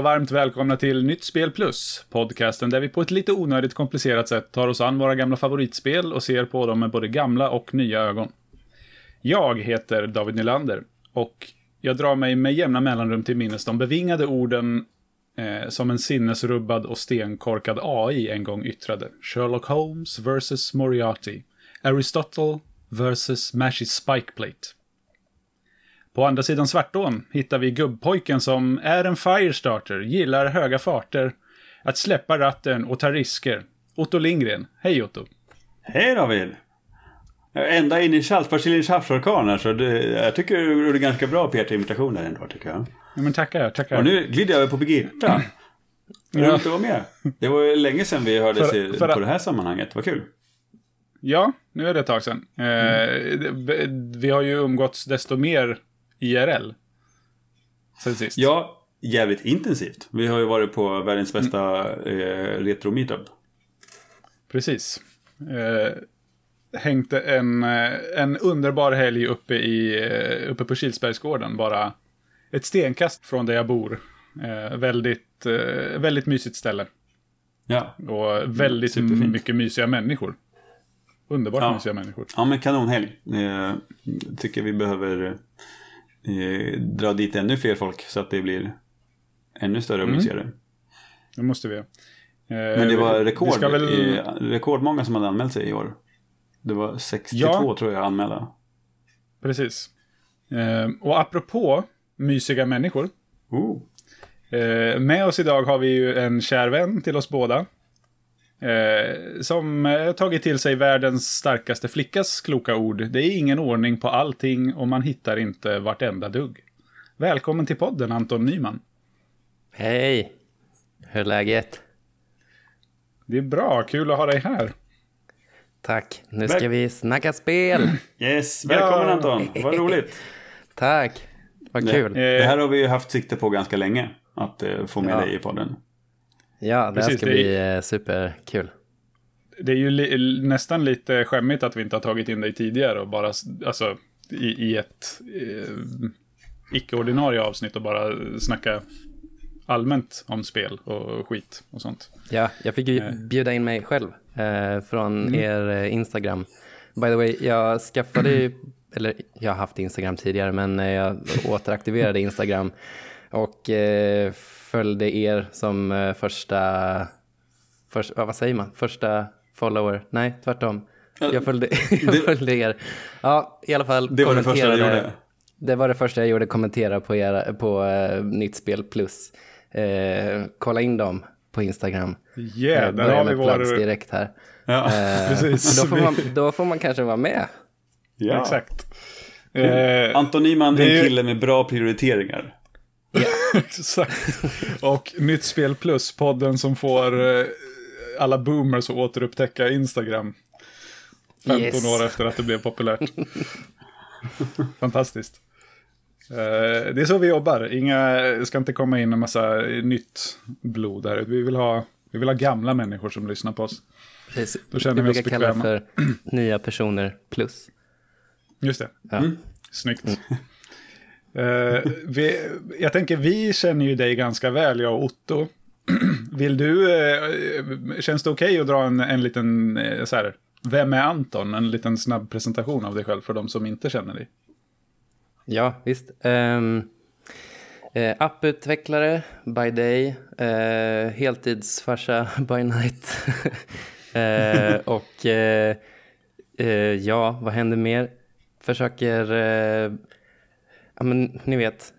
och varmt välkomna till Nytt Spel Plus, podcasten där vi på ett lite onödigt komplicerat sätt tar oss an våra gamla favoritspel och ser på dem med både gamla och nya ögon. Jag heter David Nylander och jag drar mig med jämna mellanrum till minnes de bevingade orden eh, som en sinnesrubbad och stenkorkad AI en gång yttrade. Sherlock Holmes vs. Moriarty. Aristotle vs. Mashy Spikeplate. På andra sidan Svartån hittar vi gubbpojken som är en firestarter, gillar höga farter, att släppa ratten och ta risker. Otto Lindgren. Hej Otto. Hej David! Ända in i Saltbasilins havsorkan här, så det, jag tycker du gjorde ganska bra Peter-imitationer ändå, tycker jag. Ja, men tackar, tackar. Och nu glider jag över på Birgitta. Roligt Ja. att vara med. Det var länge sedan vi hördes För- för på det här sammanhanget. Vad kul. Ja, nu är det ett tag sedan. Eh, vi- Vi har ju umgåtts desto mer IRL. Sen sist. Ja, jävligt intensivt. Vi har ju varit på världens bästa eh, retro-meetup. Precis. Eh, hängde en, eh, en underbar helg uppe, i, eh, uppe på Kilsbergsgården. Bara ett stenkast från där jag bor. Eh, väldigt, eh, väldigt mysigt ställe. Ja. Och väldigt superfint. mycket mysiga människor. Underbart Ja. mysiga människor. Ja, men kanonhelg. Eh, tycker vi behöver eh, dra dit ännu fler folk så att det blir ännu större och Mm. mysigare. Det måste vi. Eh, Men det var rekord, väl... i, rekordmånga som hade anmält sig i år. Det var 62 Ja. tror jag anmälda. Precis. Eh, och apropå mysiga människor. Oh. Eh, med oss idag har vi ju en kär vän till oss båda. Eh, som eh, tagit till sig världens starkaste flickas kloka ord. Det är ingen ordning på allting och man hittar inte vartenda dugg. Välkommen till podden Anton Nyman. Hej! Hur är läget? Det är bra, kul att ha dig här. Tack. Nu ska Väl- vi snacka spel. Yes, välkommen Ja. Anton. Vad roligt. Tack. Vad Det, kul. det här har vi ju haft sikte på ganska länge. Att eh, få med Ja. dig i podden. Ja, det här ska det är- bli eh, superkul. Det är ju li- nästan lite skämmigt att vi inte har tagit in dig tidigare och bara, alltså, i, i ett eh, icke-ordinarie avsnitt och bara snacka allmänt om spel och skit och sånt. Ja, jag fick ju bjuda in mig själv eh, från er eh, Instagram. By the way, jag skaffade ju, eller jag har haft Instagram tidigare, men eh, jag återaktiverade Instagram och eh, följde er som eh, första, först, vad säger man, första follower? Nej, tvärtom. Jag följde, jag följde er. Ja, i alla fall. Det var det första du kommenterade- gjorde. Det var det första jag gjorde, kommentera på, era, på uh, Nytt Spel Plus. Eh, kolla in dem på Instagram. Yeah, Jag där har vi vår... direkt här. Ja, Precis. Då får, man, då får man kanske vara med. ja. Exakt. Anton Nyman det är en kille med bra prioriteringar. Exakt. Och Nytt Spel Plus, podden som får eh, alla boomers att återupptäcka Instagram. 15 Yes. år efter att det blev populärt. Fantastiskt. Eh, det är så vi jobbar. Inga, det ska inte komma in en massa nytt blod här. Vi vill ha, vi vill ha gamla människor som lyssnar på oss. Så- Då känner vi vi oss brukar kalla det för nya personer plus. Just det. Ja. Snyggt. Uh, vi, jag tänker, vi känner ju dig ganska väl, jag och Otto. Vill du, uh, känns det okej att dra en, en liten, uh, så här, vem är Anton? En liten snabb presentation av dig själv för de som inte känner dig. Ja, visst. Um, apputvecklare by day, uh, heltidsfarsa by night. och ja, vad händer mer? Försöker, ja men ni vet,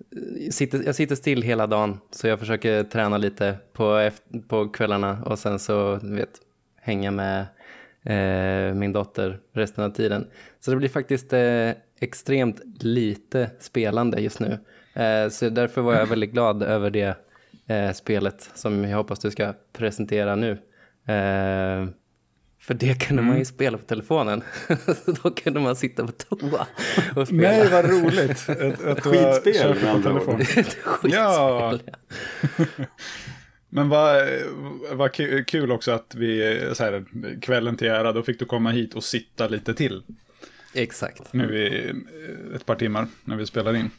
sitter, jag sitter still hela dagen så jag försöker träna lite på, på kvällarna och sen så, vet, hänga med eh, min dotter resten av tiden. Så det blir faktiskt eh, extremt lite spelande just nu. Eh, så därför var jag väldigt glad över det eh, spelet som jag hoppas du ska presentera nu. Eh, Eh, För det kunde man ju spela på telefonen. Då kunde man sitta på toa och spela. Nej, vad roligt. Ett, ett Skitspel, på telefon. ord. Ett skitspel. Ja. Men vad, vad ku- kul också att vi, så här, kvällen till ära, då fick du komma hit och sitta lite till. Exakt. Nu i eh, ett par timmar när vi spelar in.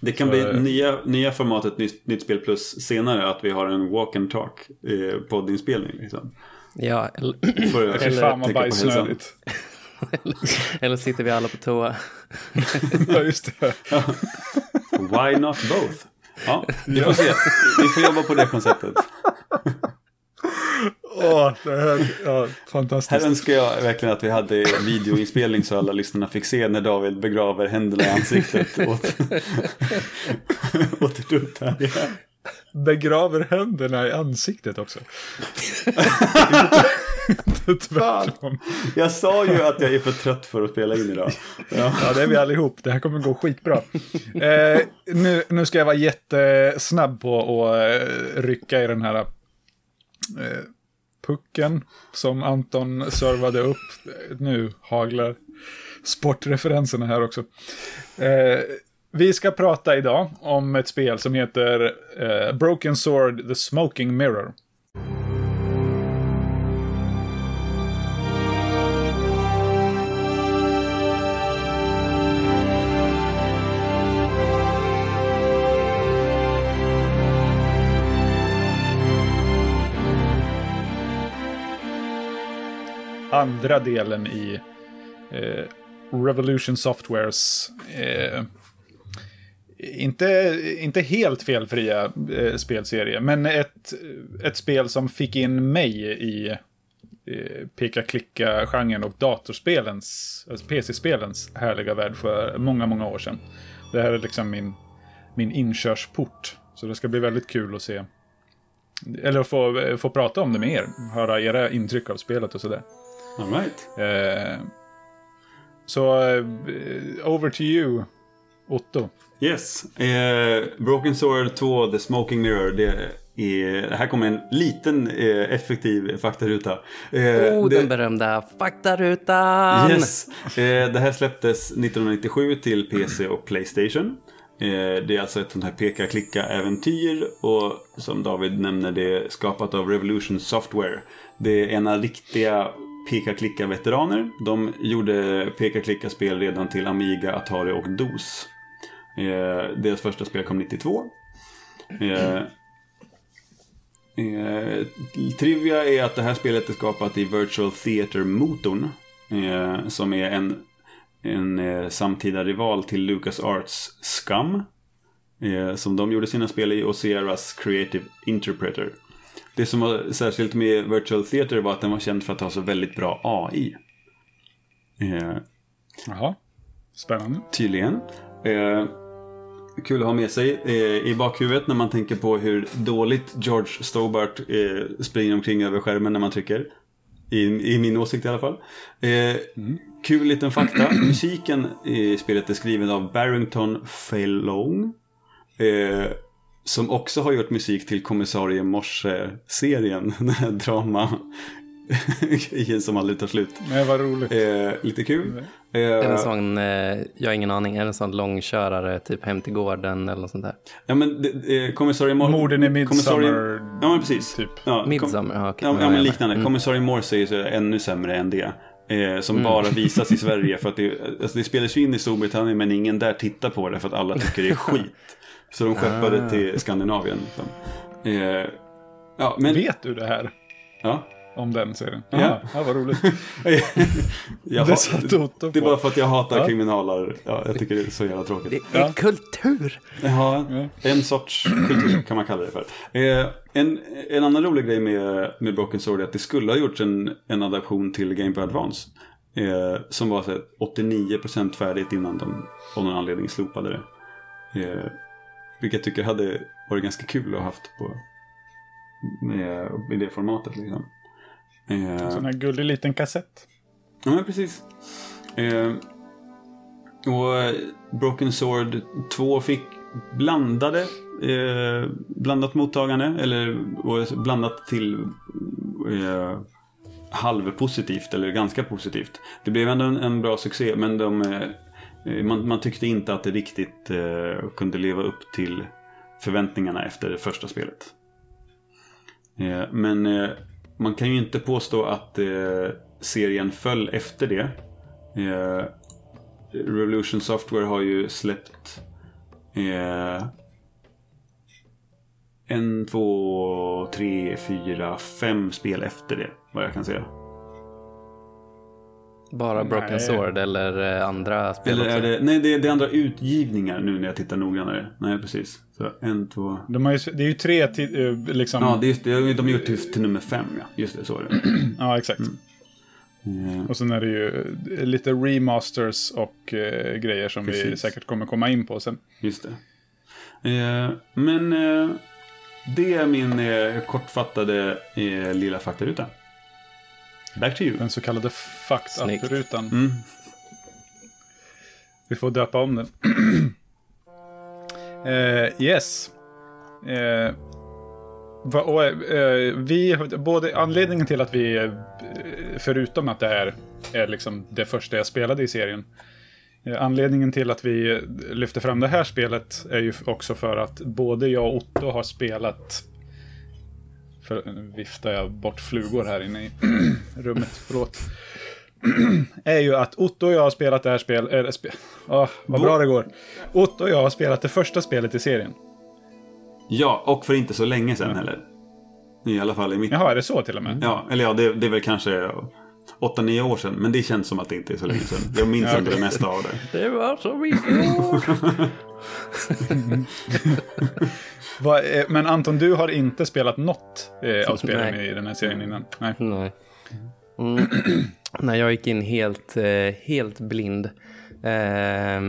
Det kan Så, bli eh, nya, nya formatet nytt, nytt spel plus senare att vi har en walk and talk eh, poddinspelning. Liksom. Ja, eller, För Fy fan vad bajsnödigt. eller sitter vi alla på toa. Ja, just det. Why not both? Ja, vi får se. Vi får jobba på det konceptet. Åh, det här, ja, Här fantastiskt. önskar jag verkligen att vi hade videoinspelning så alla lyssnarna fick se när David begraver händerna i ansiktet åt, åt ett upp här. Begraver händerna i ansiktet också. Tvärtom. Jag sa ju att jag är för trött för att spela in idag. Ja. Ja, det är vi allihop. Det här kommer gå skitbra. Eh, nu, nu ska jag vara jättesnabb på att eh, rycka i den här eh, pucken som Anton servade upp. Nu haglar sportreferenserna här också. Eh, vi ska prata idag om ett spel som heter eh, Broken Sword The Smoking Mirror. andra delen i eh, Revolution Softwares eh, inte, inte helt felfria eh, spelserie, men ett, ett spel som fick in mig i eh, peka-klicka-genren och datorspelens, alltså PC-spelens härliga värld för många, många år sedan. Det här är liksom min, min inkörsport, så det ska bli väldigt kul att se. Eller att få, få prata om det med er, höra era intryck av spelet och sådär. All right. Eh, så, eh, over to you, Otto. Yes. Eh, Broken Sword 2, The Smoking Mirror. Det är, här kommer en liten eh, effektiv faktaruta. Eh, Oh, det, den berömda faktarutan! Yes. Eh, det här släpptes 1997 till PC och Playstation. Eh, det är alltså ett sånt här peka-klicka-äventyr och som David nämner det är skapat av Revolution Software. Det är ena riktiga peka-klicka-veteraner. De gjorde peka-klicka-spel redan till Amiga, Atari och DOS. Eh, deras första spel kom 92. Eh, Eh, trivia är att det här spelet är skapat i Virtual Theater-motorn. Eh, som är en, en eh, samtida rival till LucasArts Scum. Eh, som de gjorde sina spel i och Sierras Creative Interpreter. Det som var särskilt med Virtual Theater var att den var känd för att ha så väldigt bra AI. Jaha, spännande. Tydligen. Eh, kul att ha med sig eh, i bakhuvudet när man tänker på hur dåligt George Stobart eh, springer omkring över skärmen när man trycker. I, i min åsikt i alla fall. Eh, Kul liten fakta. Musiken i spelet är skriven av Barrington Falong. Eh, som också har gjort musik till Kommissarie Morse-serien. Den här drama grejen som aldrig tar slut. Nej, vad roligt. Eh, lite kul. Är det Eh, en sån, eh, jag har ingen aning, är det en sån långkörare, typ hem till gården eller något sånt där? Ja men eh, kommissarie Morse... Morden i Midsommar, Ja men precis. typ. Ja, Midsommar, ja, okej. Ja, Ja, ja men liknande. Mm. Kommissarie Morse är ju så ännu sämre än det. Eh, som bara visas i Sverige för att det, alltså det spelas ju in i Storbritannien men ingen där tittar på det för att alla tycker det är skit. Så de skeppade Ah. till Skandinavien. Liksom. Eh, ja, men... Vet du det här? Ja. Om den serien? Ja. Ja, ja vad roligt. Jag Det satt Otto det är på. bara för att jag hatar Ja. kriminaler. Ja, jag tycker det är så jävla tråkigt. Det är Ja. kultur! Ja, en sorts kultur kan man kalla det för. Eh, en, en annan rolig grej med, med Broken Sword är att det skulle ha gjorts en, en adaption till Game Boy Advance. Eh, som var så här, 89% färdigt innan de av någon anledning slopade det. Eh, vilket jag tycker hade varit ganska kul att ha haft på med, i det formatet. Liksom. Eh, Sån här gullig liten kassett. Ja, men precis. Eh, och Broken Sword 2 fick blandade, eh, blandat mottagande, eller blandat till eh, halvpositivt eller ganska positivt. Det blev ändå en, en bra succé men de, eh, man, man, tyckte inte att det riktigt eh, kunde leva upp till förväntningarna efter det första spelet. Eh, men eh, man kan ju inte påstå att eh, serien föll efter det. Eh, Revolution Software har ju släppt eh, en, två, tre, fyra, fem spel efter det, vad jag kan säga. Bara Broken nej. Sword eller eh, andra spel eller är det, Nej, det är, det är andra utgivningar nu när jag tittar noggrannare. Nej, precis. Så en, två... De har ju, det är ju tre till, eh, liksom... Ja, det är, de har gjort till, till nummer fem, ja. Just det, så är det. ja, exakt. Mm. Mm. Och sen är det ju lite remasters och eh, grejer som Precis. vi säkert kommer komma in på sen. Just det. Eh, men eh, det är min eh, kortfattade eh, lilla faktaruta. Back to you. Den så kallade fucked up-rutan. Mm. Vi får döpa om den. uh, yes. Uh, va, och, uh, vi, både anledningen till att vi, förutom att det här är liksom det första jag spelade i serien. Anledningen till att vi lyfter fram det här spelet är ju också för att både jag och Otto har spelat för nu viftar jag bort flugor här inne i rummet. Förlåt. är ju att Otto och jag har spelat det här spelet. Eller spe, oh, vad bra det går. Otto och jag har spelat det första spelet i serien. Ja, och för inte så länge sedan ja. heller. I alla fall i mitt... Jaha, är det så till och med? Ja, eller ja, det, det är väl kanske 8-9 år sedan. Men det känns som att det inte är så länge sedan. Jag minns inte det mesta av det. Det var så mycket år. Eh, men Anton, du har inte spelat något eh, av spelen Nej. i den här serien innan? Nej. Nej. Mm. Nej, jag gick in helt, eh, helt blind. Eh,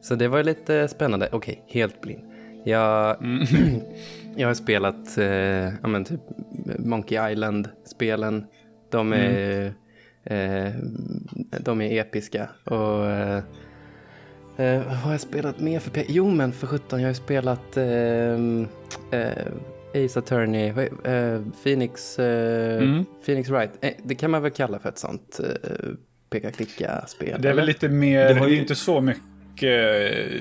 så det var lite spännande. Okej, okay, helt blind. Jag, mm. jag har spelat eh, ja, men typ Monkey Island-spelen. De är, mm. Eh, de är episka. Och eh, Eh, vad har jag spelat mer för P Jo men för sjutton, jag har ju spelat eh, eh, Ace Attorney, eh, Phoenix, eh, mm. Phoenix Wright. Eh, det kan man väl kalla för ett sånt peka-klicka-spel? Det är väl lite mer, det, var ju... inte så mycket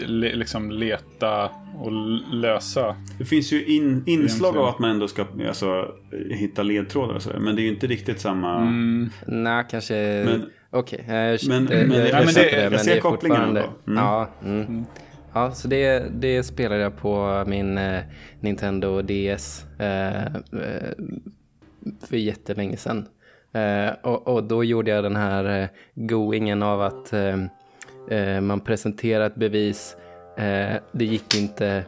liksom leta och lösa. Det finns ju in, inslag av att man ändå ska alltså, hitta ledtrådar och sådär. Men det är ju inte riktigt samma... Mm. Nej, kanske... Men, Okej, okay. jag, men, det, men, jag, jag, men det, det, jag ser kopplingen ändå. Mm. Ja, mm. Mm. ja, så det, det spelade jag på min eh, Nintendo DS eh, eh, för jättelänge sedan. Eh, och, och, då gjorde jag den här eh, goingen av att eh, eh man presenterar ett bevis, eh, det gick inte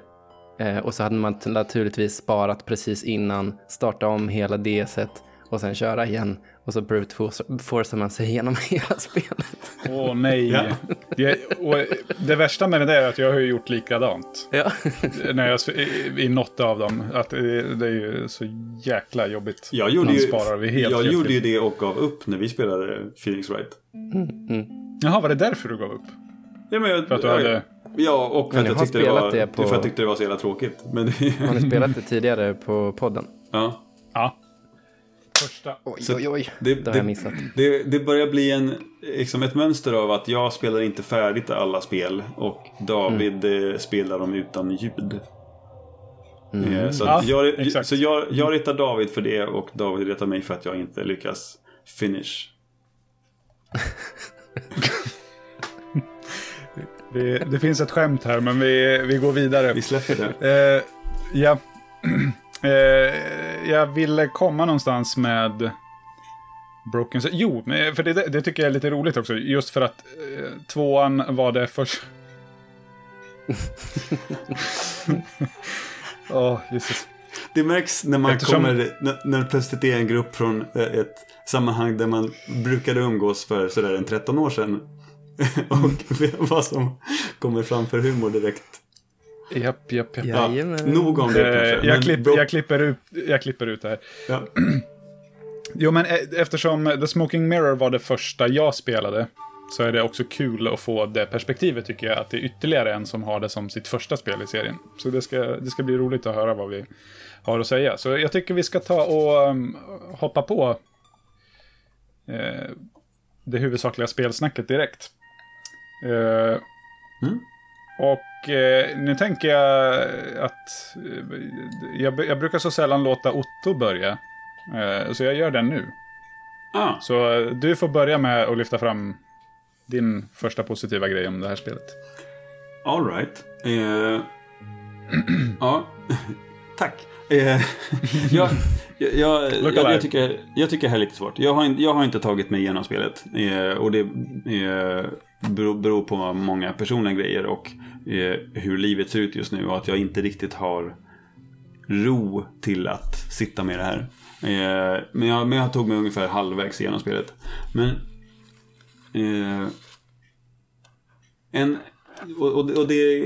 och så hade man naturligtvis sparat precis innan, starta om hela DSet och sen köra igen. Och så brute forcar man sig igenom hela spelet. Åh oh, nej. Ja. Det, det, värsta med det där är att jag har gjort likadant. Ja. När jag, i, I något av dem. Att det, det är ju så jäkla jobbigt. Jag gjorde, ju, sparar vi helt, jag helt gjorde ju det och gav upp när vi spelade Phoenix Wright. Mm. Mm. Jaha, var det därför du gav upp? Ja, men jag, för att du hade... Ja, och för att, jag tyckte det var, det på... för att jag tyckte det var så jävla tråkigt. Men... har ni spelat det tidigare på podden? Ja. Ja. Första. Oj, oj, oj. Det, det har jag missat. Det, det, börjar bli en, liksom ett mönster av att jag spelar inte färdigt alla spel och David mm. Eh, spelar dem utan ljud. Mm. Eh, så, ja, jag, så jag, jag retar David för det och David retar mig för att jag inte lyckas finish. det, det, finns ett skämt här men vi, vi går vidare. Vi släpper det. Eh, ja. Eh, jag ville komma någonstans med Broken Jo, för det, det, tycker jag är lite roligt också. Just för att eh, tvåan var det först... Åh, oh, Jesus. Det märks när man Eftersom... kommer, när, när det plötsligt är en grupp från eh, ett sammanhang där man brukade umgås för sådär en 13 år sedan. och vad som kommer fram för humor direkt. Japp, japp, japp. Ja, nog om det eh, kanske. Jag, klipp, jag, klipper ut, jag klipper ut det här. Ja. jo, men eh, eftersom The Smoking Mirror var det första jag spelade så är det också kul att få det perspektivet tycker jag. Att det är ytterligare en som har det som sitt första spel i serien. Så det ska, det ska bli roligt att höra vad vi har att säga. Så jag tycker vi ska ta och um, hoppa på eh, det huvudsakliga spelsnacket direkt. Eh, Mm. Och eh, nu tänker jag att eh, jag, jag brukar så sällan låta Otto börja. Eh, så jag gör den nu. Ah, Så eh, du får börja med att lyfta fram din första positiva grej om det här spelet. all right. Eh, ja, tack. Eh, jag, jag, jag, jag, tycker, jag tycker det här är lite svårt. Jag har, jag har inte tagit mig igenom spelet. Eh, och det eh, beror, beror på många personliga grejer och eh, hur livet ser ut just nu. Och att jag inte riktigt har ro till att sitta med det här. Eh, men, jag, men jag tog mig ungefär halvvägs igenom spelet. Men... Eh, en, och och, det,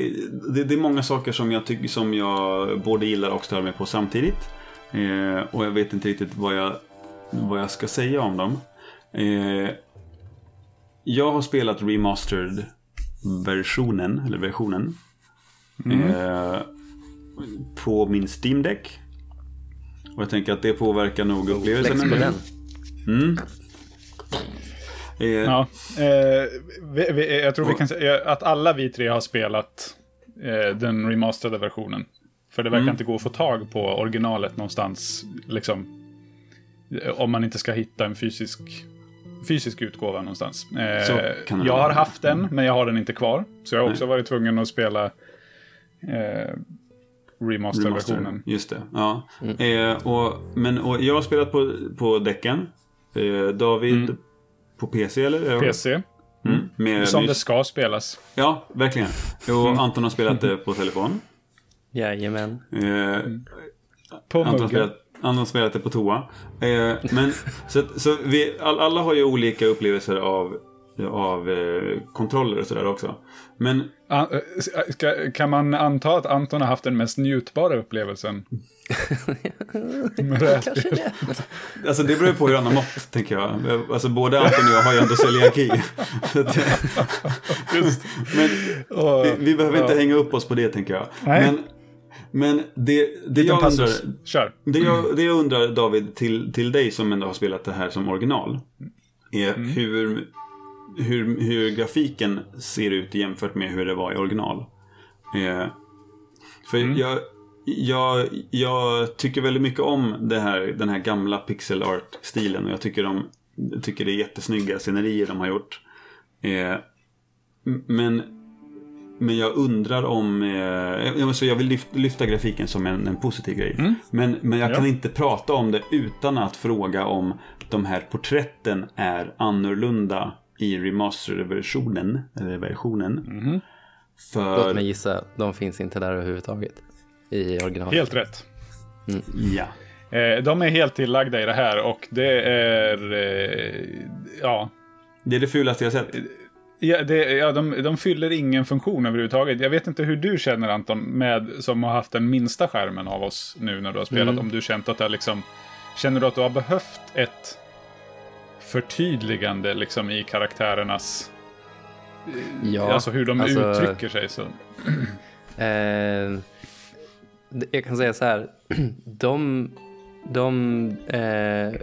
det, det är många saker som jag, tycker, som jag både gillar och stör mig på samtidigt. Eh, och jag vet inte riktigt vad jag, vad jag ska säga om dem. Eh, jag har spelat remastered-versionen, eller versionen. Eh, på min Steam Deck. Och jag tänker att det påverkar nog upplevelsen. Mm. Ja, eh, vi, vi, jag tror vi kan säga att alla vi tre har spelat eh, den remasterade versionen. För det verkar Mm. inte gå att få tag på originalet någonstans. Liksom, eh, om man inte ska hitta en fysisk, fysisk utgåva någonstans. Eh, jag har haft den, men jag har den inte kvar. Så jag har också Nej. varit tvungen att spela eh, remaster-versionen. Remaster, just det. Ja. Eh, och, men, och jag har spelat på, på däcken. David på PC eller? PC, Mm. Med, som det ska spelas. Ja, verkligen. Och Anton har spelat det på telefon. Jajamän. Eh, På Anton, har spelat, Anton har spelat det på toa. Eh, men, så så vi, all, alla har ju olika upplevelser av, av eh, kontroller och sådär också. Men An- eh, ska, kan man anta att Anton har haft den mest njutbara upplevelsen? Kanske det. Alltså det beror ju på hur han har mått, tänker jag. Alltså både Anton och jag har ju ändå celiaki. Men vi, vi behöver inte hänga upp oss på det, tänker jag. Nej. Men, men det, det, jag undrar, Kör. det, jag, det jag undrar, David, till, till dig som ändå har spelat det här som original. Är Mm. hur, hur, hur grafiken ser ut jämfört med hur det var i original. Eh, för Mm. jag, jag, jag tycker väldigt mycket om det här, den här gamla pixel art-stilen. Och jag tycker, de, jag tycker det är jättesnygga scenerier de har gjort. Eh, men, men jag undrar om... Eh, jag- så jag vill lyfta, lyfta grafiken som en, en positiv grej. Men, men jag Ja. kan inte prata om det utan att fråga om de här porträtten är annorlunda i remastered-versionen. Eller versionen. För... Låt mig gissa, de finns inte där överhuvudtaget. I original. Helt rätt. Ja. Eh, de är helt tillagda i det här och det är... Eh, ja. Det är det fulaste jag sett. Ja, det, ja de, de fyller ingen funktion överhuvudtaget. Jag vet inte hur du känner Anton, med, som har haft den minsta skärmen av oss nu när du har spelat. Mm. Om du känt att det liksom... Känner du att du har behövt ett förtydligande liksom i karaktärernas... Ja, alltså hur de alltså- uttrycker sig. Så. Eh, jag kan säga så här. De, de eh,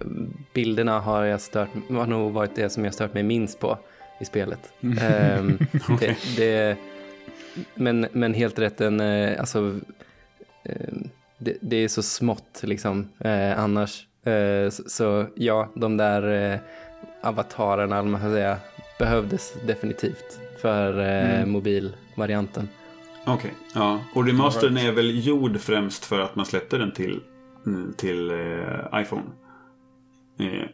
bilderna har, jag stört, har nog varit det som jag stört mig minst på i spelet. Eh, det, det, men, men helt rätt, en, eh, alltså, eh, det, det är så smått liksom eh, annars. Eh, så, så ja, de där eh, avatarerna, man ska säga, behövdes definitivt för eh, mobilvarianten. Okej, ja. Och remastern är väl gjord främst för att man släppte den till, mm, till eh, iPhone. Eh,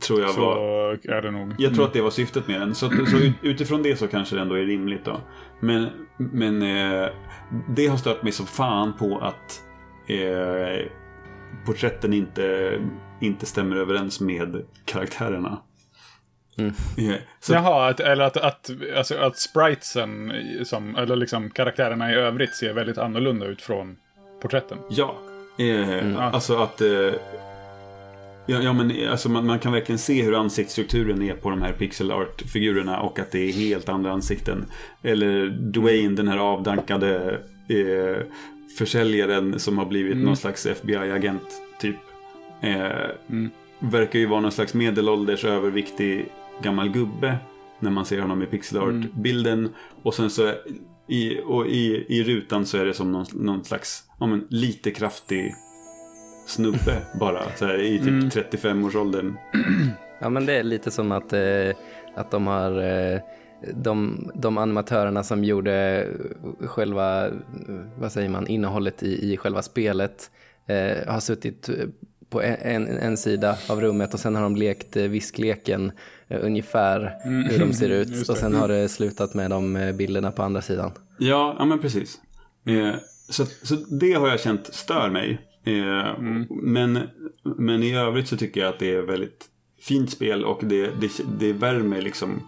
tror jag så var... är det nog. Jag tror att det var syftet med den. Så, så ut- utifrån det så kanske det ändå är rimligt då. Men, men eh, det har stört mig som fan på att eh, porträtten inte, inte stämmer överens med karaktärerna. Mm. Eh, så, Jaha, att, eller att, att, alltså, att spritesen, som, eller liksom karaktärerna i övrigt ser väldigt annorlunda ut från porträtten. Ja. Eh, Alltså att... Eh, ja, ja, men eh, alltså man, man kan verkligen se hur ansiktsstrukturen är på de här pixel art-figurerna och att det är helt andra ansikten. Eller Dwayne, den här avdankade eh, försäljaren som har blivit någon slags FBI-agent, typ. Eh, verkar ju vara någon slags medelålders överviktig gammal gubbe när man ser honom i pixel art-bilden. Och sen så i, och i, i rutan så är det som någon, någon slags ja, men, lite kraftig snubbe bara. Så här, I typ Mm. 35-årsåldern. Ja, men det är lite som att, eh, att de har eh, de, de animatörerna som gjorde själva, eh, vad säger man, innehållet i, i själva spelet eh, har suttit på en, en, sida av rummet och sen har de lekt eh, viskleken eh, ungefär hur de ser ut Mm. Och sen har det slutat med de eh, bilderna på andra sidan. Ja, ja men precis. Så, så det har jag känt stör mig. Eh, men, men i övrigt så tycker jag att det är väldigt fint spel och det, det, det värmer liksom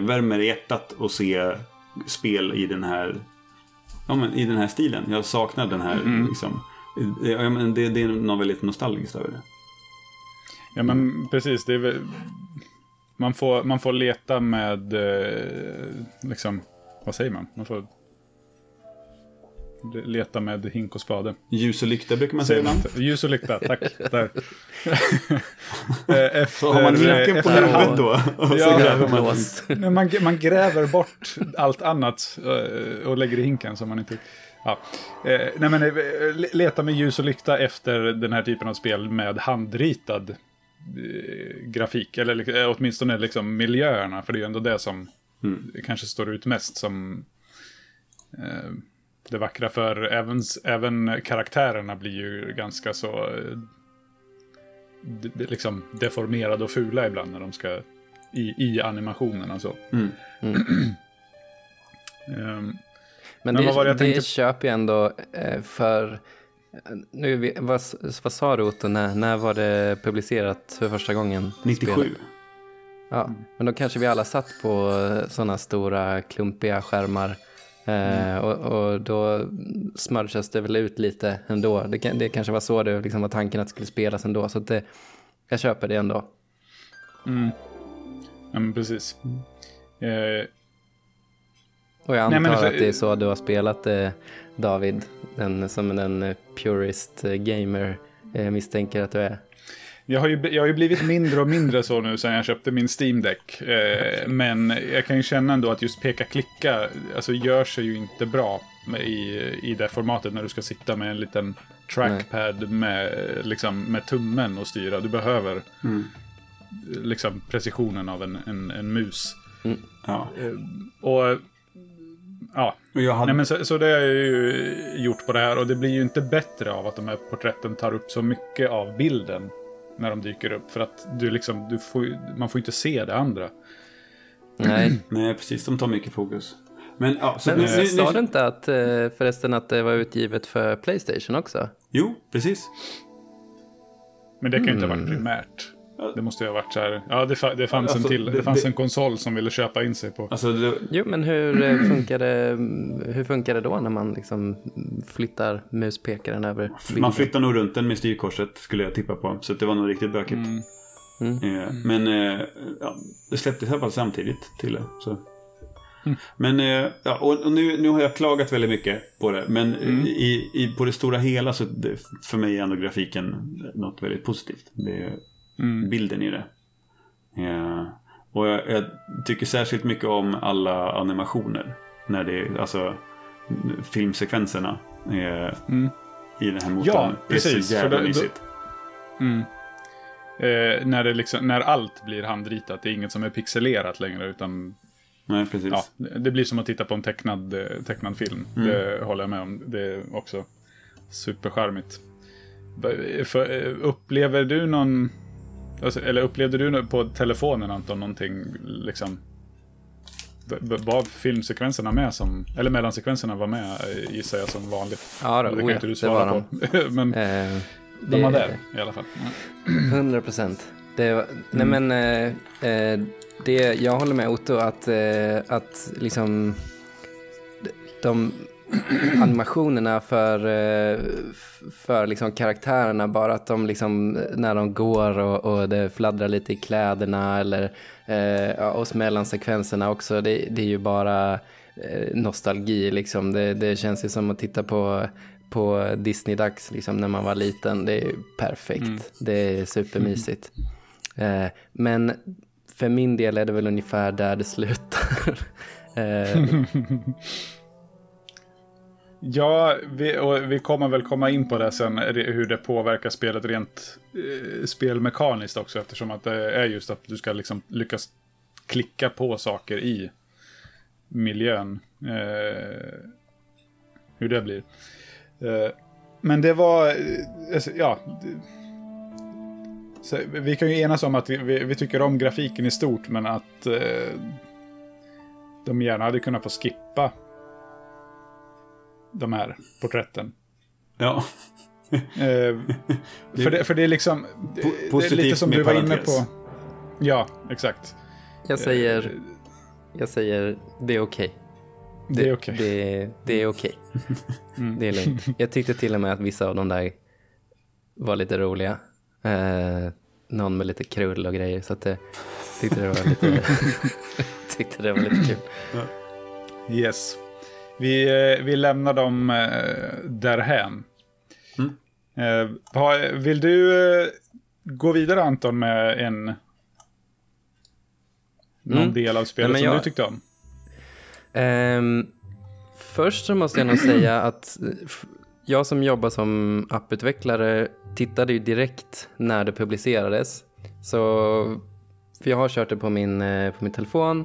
värmer i hjärtat att se spel i den här ja, men i den här stilen. Jag saknar den här liksom. Eh, Ja, men det, det är något väldigt nostalgiskt över det. Ja, men precis. Det väl, man, får, man får leta med, eh, liksom, vad säger man? Man får leta med hink och spade. Ljus och lykta brukar man säga ibland. Ljus och lykta, tack. Där. Eh, Efter, Så har man hinken på huvudet då. Och så Ja, man. Man, man gräver bort allt annat eh, och lägger i hinken som man inte... Ja. Eh, nej men eh, leta med ljus och lykta efter den här typen av spel med handritad eh, grafik. Eller eh, åtminstone liksom miljöerna, för det är ju ändå det som Mm. kanske står ut mest som eh, det vackra. För även, även karaktärerna blir ju ganska så eh, liksom deformerade och fula ibland när de ska i, i animationen och så. Mm. Ehm, Men, Men det, vad var det jag det tänkte- köper jag ändå eh, för... Nu, är vi- vad, vad sa du Otto, när, när var det publicerat för första gången? 97. spelet? Ja, men då kanske vi alla satt på sådana stora klumpiga skärmar. Eh, och, och då smörjas det väl ut lite ändå. Det, det kanske var så det liksom var tanken att det skulle spelas ändå. Så att det, jag köper det ändå. mm. Ja, men precis. Eh, Och jag Nej, antar men det- att det är så du har spelat det, David. Den, som den eh, purist eh, gamer eh, misstänker att du är. jag, har ju, jag har ju blivit mindre och mindre så nu sen jag köpte min Steam Deck. Eh, men jag kan ju känna ändå att just peka-klicka alltså, gör sig ju inte bra i, i det formatet när du ska sitta med en liten trackpad med, liksom, med tummen och styra. Du behöver Mm. liksom, precisionen av en, en, en mus. Ja. Eh, och ja, Och jag hade... Nej, men så, så det har jag ju gjort på det här och det blir ju inte bättre av att de här porträtten tar upp så mycket av bilden när de dyker upp. För att du liksom, du får, man får ju inte se det andra. Nej, Nej, precis. De tar mycket fokus. Men ja, så men nu, nu, sa nu, du inte att eh, förresten att det var utgivet för Playstation också? Jo, precis. Men det kan ju inte ha Mm. varit primärt. Det måste ju ha varit så här. Ja, det, fa- det fanns Alltså, en till. Det, det- fanns det- en konsol som ville köpa in sig på. Alltså, det, Jo, men hur eh, funkar det, hur funkar det då när man liksom flyttar muspekaren över bilden? man flyttar nog runt den med styrkorset skulle jag tippa på. Så det var nog riktigt bökigt. Mm. Mm. Eh, men eh, ja, det släpptes i alla fall samtidigt till det. Så. Mm. Men eh, ja, och, och nu, nu har jag klagat väldigt mycket på det. Men Mm. i, i, på det stora hela så det, för mig är ändå grafiken något väldigt positivt. Det Mm. bilden i det. Eh, och jag, jag tycker särskilt mycket om alla animationer. När det är, alltså filmsekvenserna eh, Mm. i den här motorn. Ja, Det är precis, så jävla mysigt. Mm. Eh, när, det liksom, när allt blir handritat. Det är inget som är pixelerat längre. Utan Nej, precis. Ja, det blir som att titta på en tecknad, eh, tecknad film. Mm. Det håller jag med om. Det är också supercharmigt. Upplever du någon... Alltså, eller upplevde du på telefonen Anton någonting liksom... Var filmsekvenserna med som... Eller mellansekvenserna var med eh, gissar jag som vanligt. Ja, då, det kan oh inte du svara var på. Men Eh, de var där i alla fall. 100 procent. Nej men eh, eh, det, jag håller med Otto att, eh, att liksom de animationerna för, eh, för liksom karaktärerna, bara att de liksom när de går och, och det fladdrar lite i kläderna eller eh, och mellansekvenserna också, det, det är ju bara eh, nostalgi liksom. Det, det känns ju som att titta på på Disney-dags liksom, när man var liten. Det är perfekt. Mm. Det är supermysigt. Eh, men för min del är det väl ungefär där det slutar. eh, Ja, vi, och vi kommer väl komma in på det sen, hur det påverkar spelet rent eh, spelmekaniskt också, eftersom att det är just att du ska liksom lyckas klicka på saker i miljön. Eh, hur det blir. Eh, men det var, eh, alltså, ja. Så vi kan ju enas om att vi, vi, vi tycker om grafiken i stort, men att eh, de gärna hade kunnat få skippa de här porträtten. Ja. Eh, för, det, för det är liksom... Det, det är positivt lite som du var inne på. Ja, exakt. jag, säger, jag säger det är okej. Det är okej. Det, det är okej. Mm. Det är lugnt. Jag tyckte till och med att vissa av de där var lite roliga. Eh, någon med lite krull och grejer. Så att jag tyckte det var lite, tyckte det var lite kul. Yes. Vi, eh, vi lämnar dem eh, därhän. Mm. Eh, vill du gå vidare Anton med en... Någon Mm. del av spelet Nej, som jag- du tyckte om? Ehm, först så måste jag nog säga att jag som jobbar som apputvecklare tittade ju direkt när det publicerades. Så, för jag har kört det på min, på min telefon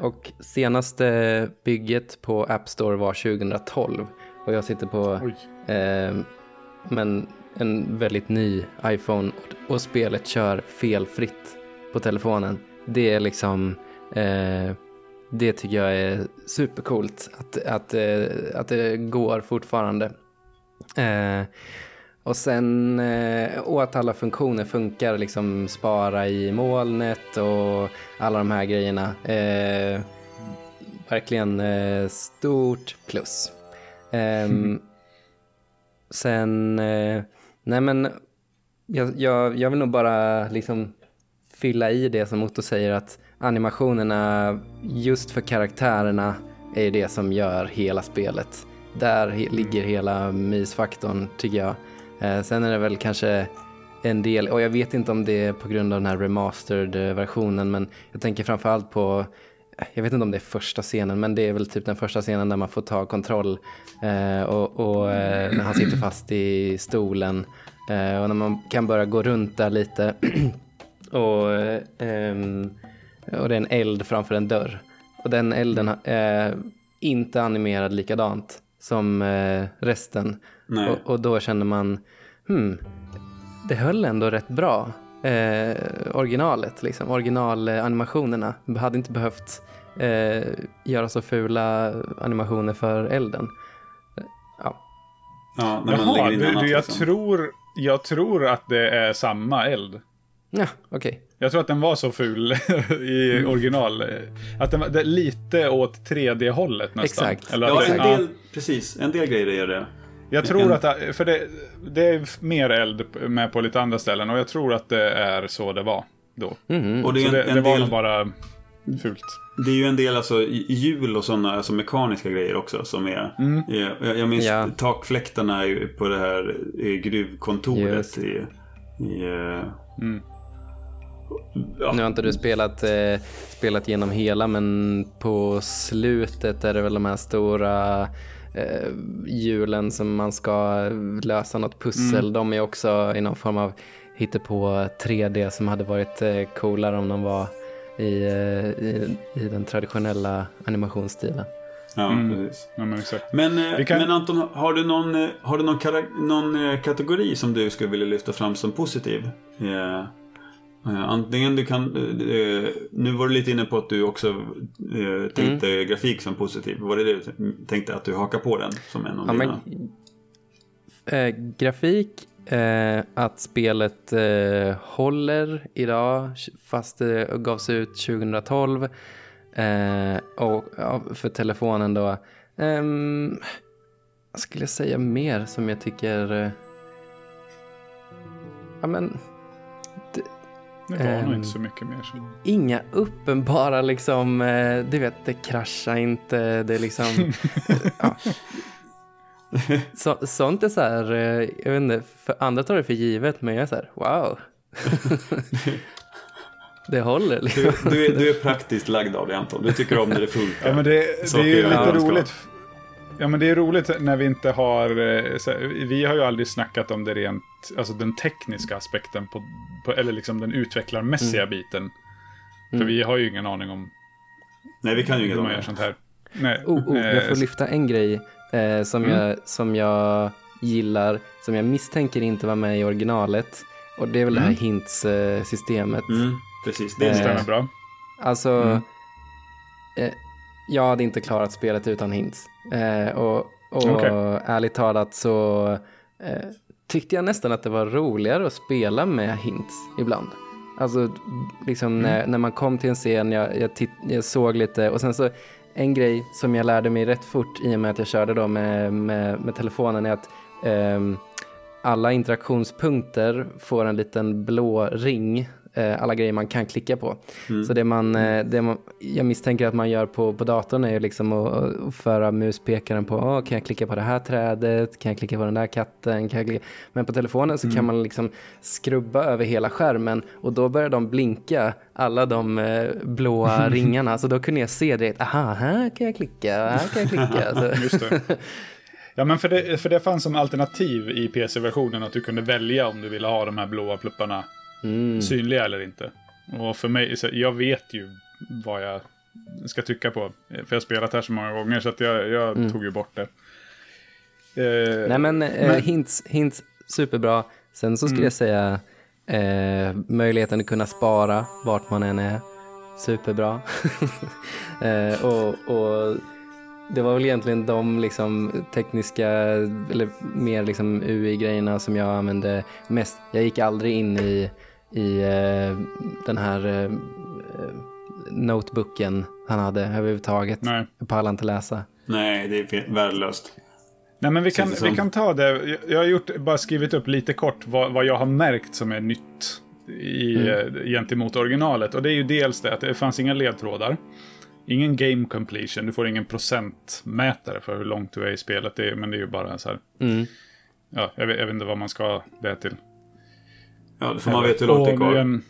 och senaste bygget på App Store var 2012 och jag sitter på eh, men en väldigt ny iPhone och, och spelet kör felfritt på telefonen. Det är liksom eh, det tycker jag är supercoolt att, att, eh, att det går fortfarande. Och sen eh, att alla funktioner funkar, liksom spara i molnet och alla de här grejerna. Eh, verkligen eh, stort plus. Ehm, sen, eh, nej men jag, jag, jag vill nog bara liksom fylla i det som Otto säger att animationerna just för karaktärerna är det som gör hela spelet. Där ligger hela mysfaktorn tycker jag. Eh, sen är det väl kanske en del, och jag vet inte om det är på grund av den här remastered-versionen, men jag tänker framförallt på, jag vet inte om det är första scenen, men det är väl typ den första scenen där man får ta kontroll eh, och, och eh, när han sitter fast i stolen eh, och när man kan börja gå runt där lite och, eh, ehm, och det är en eld framför en dörr. Och den elden är inte animerad likadant som eh, resten. Och, och då känner man, hmm, det höll ändå rätt bra. Eh, originalet, liksom. originalanimationerna. Hade inte behövt eh, göra så fula animationer för elden. Ja, Ja, när man Jaha, du, du, jag, liksom. tror, jag tror att det är samma eld. ja okej. Jag tror att den var så ful i Mm. original. eh, Att den var lite åt 3D-hållet nästan. Exakt. Eller, Ja, en ja. del, precis. En del grejer är det. Jag tror att, det- för det, det är mer eld med på lite andra ställen och jag tror att det är så det var då. Mhm. Och det är en, det, en det var del, nog bara fult. det är ju en del alltså hjul och sådana alltså mekaniska grejer också som är. Mm. är jag, jag minns Ja. takfläktarna på det här gruvkontoret Just. i, i eh, Mm. ja, Nu har inte du spelat, eh, spelat genom hela men på slutet är det väl de här stora hjulen som man ska lösa något pussel. De är också i någon form av hittepå 3D som hade varit eh, coolare om de var i, eh, i, i den traditionella animationsstilen. ja Mm. precis. Ja, men exakt. Men, eh, kan- men Anton, har du någon, eh, har du någon, någon eh, kategori som du skulle vilja lyfta fram som positiv? Eh, eh, antingen du kan, eh, nu var du lite inne på att du också eh, tänkte Mm. grafik som positiv. Var det det du tänkte att du hakar på den som en av Ja, dina? men, eh, grafik, eh, att spelet eh, håller idag fast det gavs ut 2012. Eh, och för telefonen då. ehm, vad skulle jag säga mer som jag tycker... Eh, ja men, Det var nog Ehm. inte så mycket mer. Som... inga uppenbara liksom, eh, du vet det kraschar inte, det är liksom... ja. Så, sånt är så här, eh, jag vet inte, för andra tar det för givet, men jag är så här, wow. det håller liksom. Du, du, är, du är praktiskt lagd av dig Anton. Du tycker om när det funkar. Ja, men det, det är ju lite roligt. Ja, men det är roligt när vi inte har... eh, Så, här, vi har ju aldrig snackat om det rent, alltså den tekniska aspekten på, på eller liksom den utvecklarmässiga Mm. biten. För vi har ju ingen aning om Nej, vi kan ju inget om det. sånt här. Nej, Oh, oh, jag eh, får lyfta en grej eh, som, Mm. jag, som jag gillar, som jag misstänker inte var med i originalet. Och det är väl det Mm. här hints-systemet. Mm, precis, det är Eh, stämmer bra. Alltså, Mm. eh, jag hade inte klarat spelet utan hints. Eh, och och Okej. ärligt talat så eh, tyckte jag nästan att det var roligare att spela med hints ibland. Alltså, liksom när, när man kom till en scen, jag, jag, titt, jag såg lite och sen så en grej som jag lärde mig rätt fort i och med att jag körde då med, med, med telefonen är att ehm, alla interaktionspunkter får en liten blå ring, eh, alla grejer man kan klicka på. Så det man, eh, det man, jag misstänker att man gör på, på datorn är liksom att, att föra muspekaren på, oh, kan jag klicka på det här trädet, kan jag klicka på den där katten, kan jag klicka? Men på telefonen så kan man liksom skrubba över hela skärmen och då börjar de blinka, alla de eh, blåa ringarna, så då kunde jag se direkt, aha, här kan jag klicka, här kan jag klicka. Just det. Ja, men för det, för det fanns som alternativ i PC-versionen att du kunde välja om du ville ha de här blåa plupparna mm. synliga eller inte. Och för mig, så jag vet ju vad jag ska trycka på. För jag har spelat här så många gånger så att jag, jag tog ju bort det. Eh, Nej men, eh, Men- hints, hints, superbra. Sen så skulle Mm. jag säga eh, möjligheten att kunna spara vart man än är, superbra. eh, och, och det var väl egentligen de liksom tekniska, eller mer liksom UI-grejerna som jag använde mest. Jag gick aldrig in i, i eh, den här eh, eh, notebooken han hade överhuvudtaget. Nej. Jag pallade inte läsa. Nej, det är värdelöst. Nej, men vi kan, vi kan ta det. Jag- har gjort, bara skrivit upp lite kort vad, vad jag har märkt som är nytt i, Mm. eh, gentemot originalet. Och det är ju dels det att det fanns inga ledtrådar. Ingen game completion. Du får ingen procentmätare för hur långt du är i spelet. Det är, men det är ju bara så här. Mm. Ja, jag, vet, jag vet inte vad man ska det till. Ja, får man veta hur långt det är nu, kvar. jag,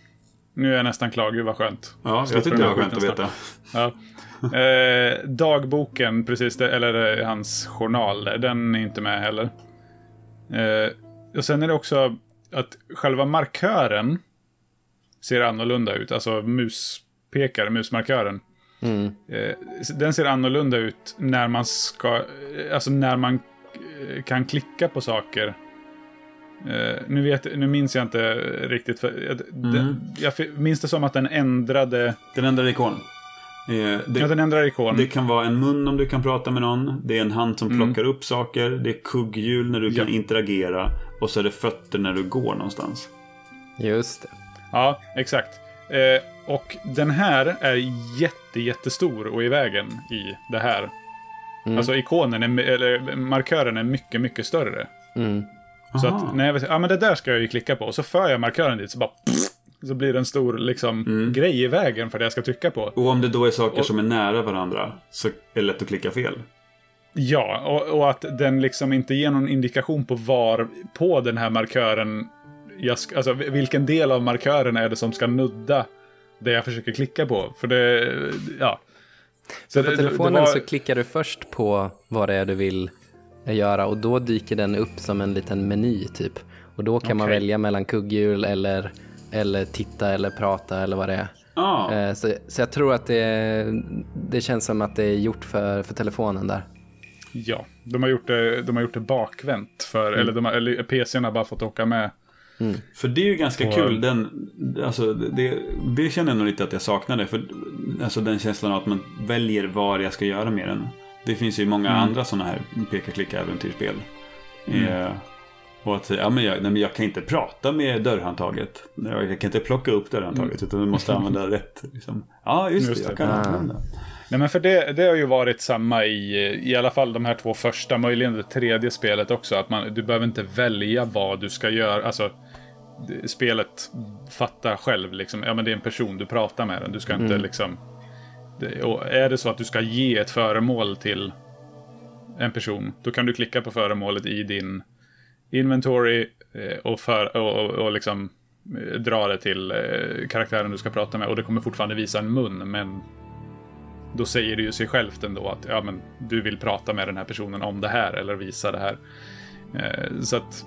nu är jag nästan klar. Gud vad skönt. Ja, jag tyckte det var skönt att veta. Ja. Eh, dagboken, precis, det, eller eh, hans journal, den är inte med heller. Eh, och sen är det också att själva markören ser annorlunda ut. Alltså muspekare, musmarkören. Mm. Eh, den ser annorlunda ut när man ska, eh, alltså när man kan klicka på saker. Eh, nu, vet, nu minns jag inte riktigt. För, jag, den, jag minns det som att den ändrade, Den ändrar ikon. Eh, det, ja den ändrar ikon. det kan vara en mun om du kan prata med någon. Det är en hand som Mm. plockar upp saker. Det är kugghjul när du kan Ja. interagera. Och så är det fötter när du går någonstans. Just det. Ja, exakt. Eh, och den här är jätte, jättestor och i vägen i det här. Mm. Alltså ikonen, är, eller markören är mycket, mycket större. Mm. Så Aha. att när jag vet, ja men det där ska jag ju klicka på. Och så för jag markören dit så bara så blir det en stor liksom grej i vägen för det jag ska trycka på. Och om det då är saker Och- som är nära varandra så är det lätt att klicka fel. Ja, och, och att den liksom inte ger någon indikation på var på den här markören, jag ska, alltså vilken del av markören är det som ska nudda det jag försöker klicka på. För det, ja. Så på det- det- det telefonen var- så klickar du först på vad det är du vill göra och då dyker den upp som en liten meny typ. Och då kan man Okej. välja mellan kugghjul eller, eller titta eller prata eller vad det är. Ja, Eh, Så, så jag tror att det, det känns som att det är gjort för, för telefonen där. Ja, de har gjort det, de har gjort det bakvänt. För, eller, de har, eller PCn har bara fått åka med. för det är ju ganska Och- kul. Den, alltså, det, det känner jag nog lite att jag saknade. För alltså, den känslan av att man väljer vad jag ska göra med den. Det finns ju många andra sådana här peka-klicka-äventyrsspel. Eh, och att säga, ja, men jag, nej, men jag kan inte prata med dörrhandtaget. Jag, jag kan inte plocka upp dörrhandtaget utan du måste använda rätt. Liksom. Ja, just, Just det, jag det. kan Ah. använda. Nej men för det, det har ju varit samma i, i alla fall de här två första, möjligen det tredje spelet också. Att man, du behöver inte välja vad du ska göra. Alltså, spelet fattar själv liksom. Ja men det är en person, du pratar med den. Du ska inte liksom... Och är det så att du ska ge ett föremål till en person, då kan du klicka på föremålet i din inventory eh, och, för, och, och, och liksom eh, dra det till eh, karaktären du ska prata med och det kommer fortfarande visa en mun, men då säger det ju sig självt ändå att ja, men du vill prata med den här personen om det här eller visa det här. Så att...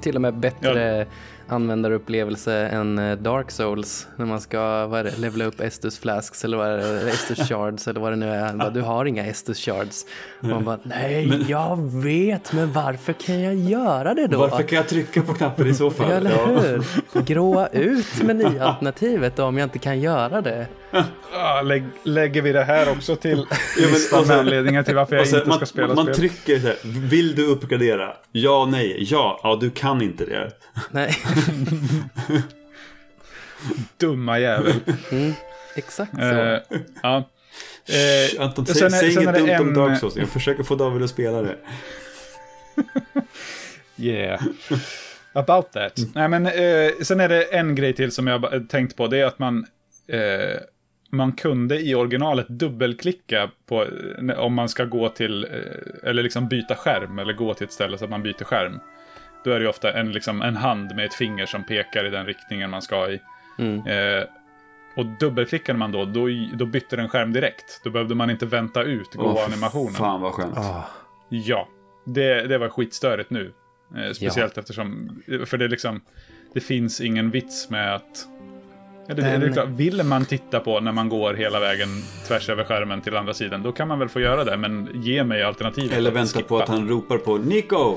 Till och med bättre användarupplevelse än eh, Dark Souls när man ska vad är det, levela upp Estus Flasks eller vad är det, Estus Shards eller vad det nu är. Bara, du har inga Estus Shards. Och man bara, nej, Men- jag vet, men varför kan jag göra det då? Varför kan jag trycka på knappen i så fall? Eller hur? Gråa ut menyalternativet då om jag inte kan göra det. Lägg, lägger vi det här också till Ja, listan med anledningar till varför jag sen, inte man, ska spela man spel? trycker så här, vill du uppgradera? Ja, nej, ja, ja, du kan inte det. Nej, Dumma jävel. mm, exakt så. Eh, ja. Eh, Anton, säg, sen är- säg sen inget dumt om en- Dark Souls. Jag försöker få David att spela det. Yeah. About that. Nej, men eh, sen är det en grej till som jag tänkt på. Det är att man, man kunde i originalet dubbelklicka på eh, om man ska gå till, eh, eller liksom byta skärm, eller gå till ett ställe så att man byter skärm. Då är det ju ofta en, liksom, en hand med ett finger som pekar i den riktningen man ska i. Mm. Eh, och dubbelklickade man då, då, då bytte den skärm direkt. Då behövde man inte vänta ut gå-animationen. Fan vad skönt. Ah, Ja, det, det var skitstörigt nu. Eh, speciellt eftersom, för det är liksom, det finns ingen vits med att... Eller, det, Men- det är klart, vill man titta på när man går hela vägen tvärs över skärmen till andra sidan, då kan man väl få göra det, men ge mig alternativet. Eller vänta skippa. på att han ropar på Nico!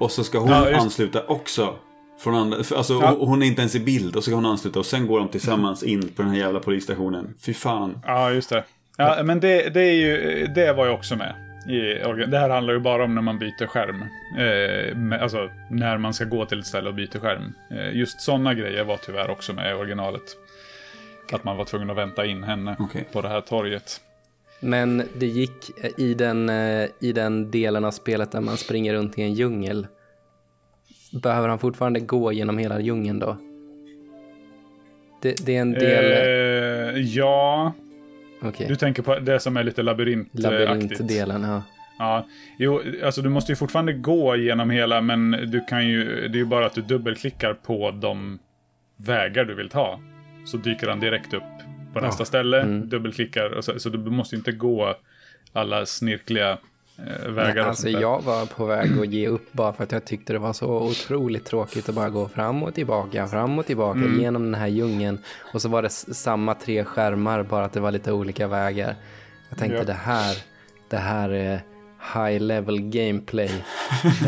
Och så ska hon Ja, just- ansluta också. Från andra, för alltså, Ja. hon är inte ens i bild och så ska hon ansluta och sen går de tillsammans in på den här jävla polisstationen. Fy fan. Ja, just det. Ja, men det, det, är ju, det var jag också med. Det här handlar ju bara om när man byter skärm. Eh, alltså när man ska gå till ett ställe och byter skärm. Eh, just sådana grejer var tyvärr också med i originalet. Att man var tvungen att vänta in henne Okej. på det här torget. Men det gick i den, eh, i den delen av spelet där man springer runt i en djungel. Behöver han fortfarande gå genom hela djungeln då? Det, det är en del... Eh, ja, Okej, du tänker på det som är lite labyrintaktigt. labyrintdelen, ja. Ja, jo, alltså du måste ju fortfarande gå genom hela, men du kan ju, det är ju bara att du dubbelklickar på de vägar du vill ta. Så dyker han direkt upp på nästa ställe, Mm. dubbelklickar, och så, så du måste ju inte gå alla snirkliga vägar. Nej, och alltså jag var på väg att ge upp bara för att jag tyckte det var så otroligt tråkigt att bara gå fram och tillbaka, fram och tillbaka Mm. genom den här djungeln. Och så var det samma tre skärmar, bara att det var lite olika vägar. Jag tänkte Ja. det här, det här är high level gameplay.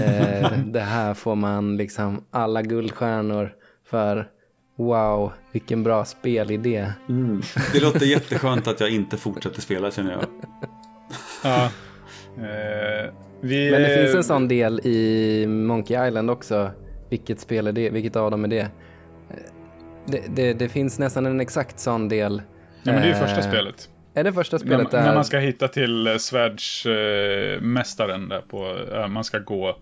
eh, det här får man liksom alla guldstjärnor för. Wow, vilken bra spelidé. Det låter jätteskönt att jag inte fortsätter spela känner jag. Ja. Eh, vi, Men det eh, finns en sån del i Monkey Island också. Vilket spel är det? Vilket av dem är det? Eh, Det, det, det finns nästan en exakt sån del. Ja, men det är ju Eh, första spelet. Är det första När, spelet när där? man ska hitta till eh, svärdsmästaren där på, eh, man ska gå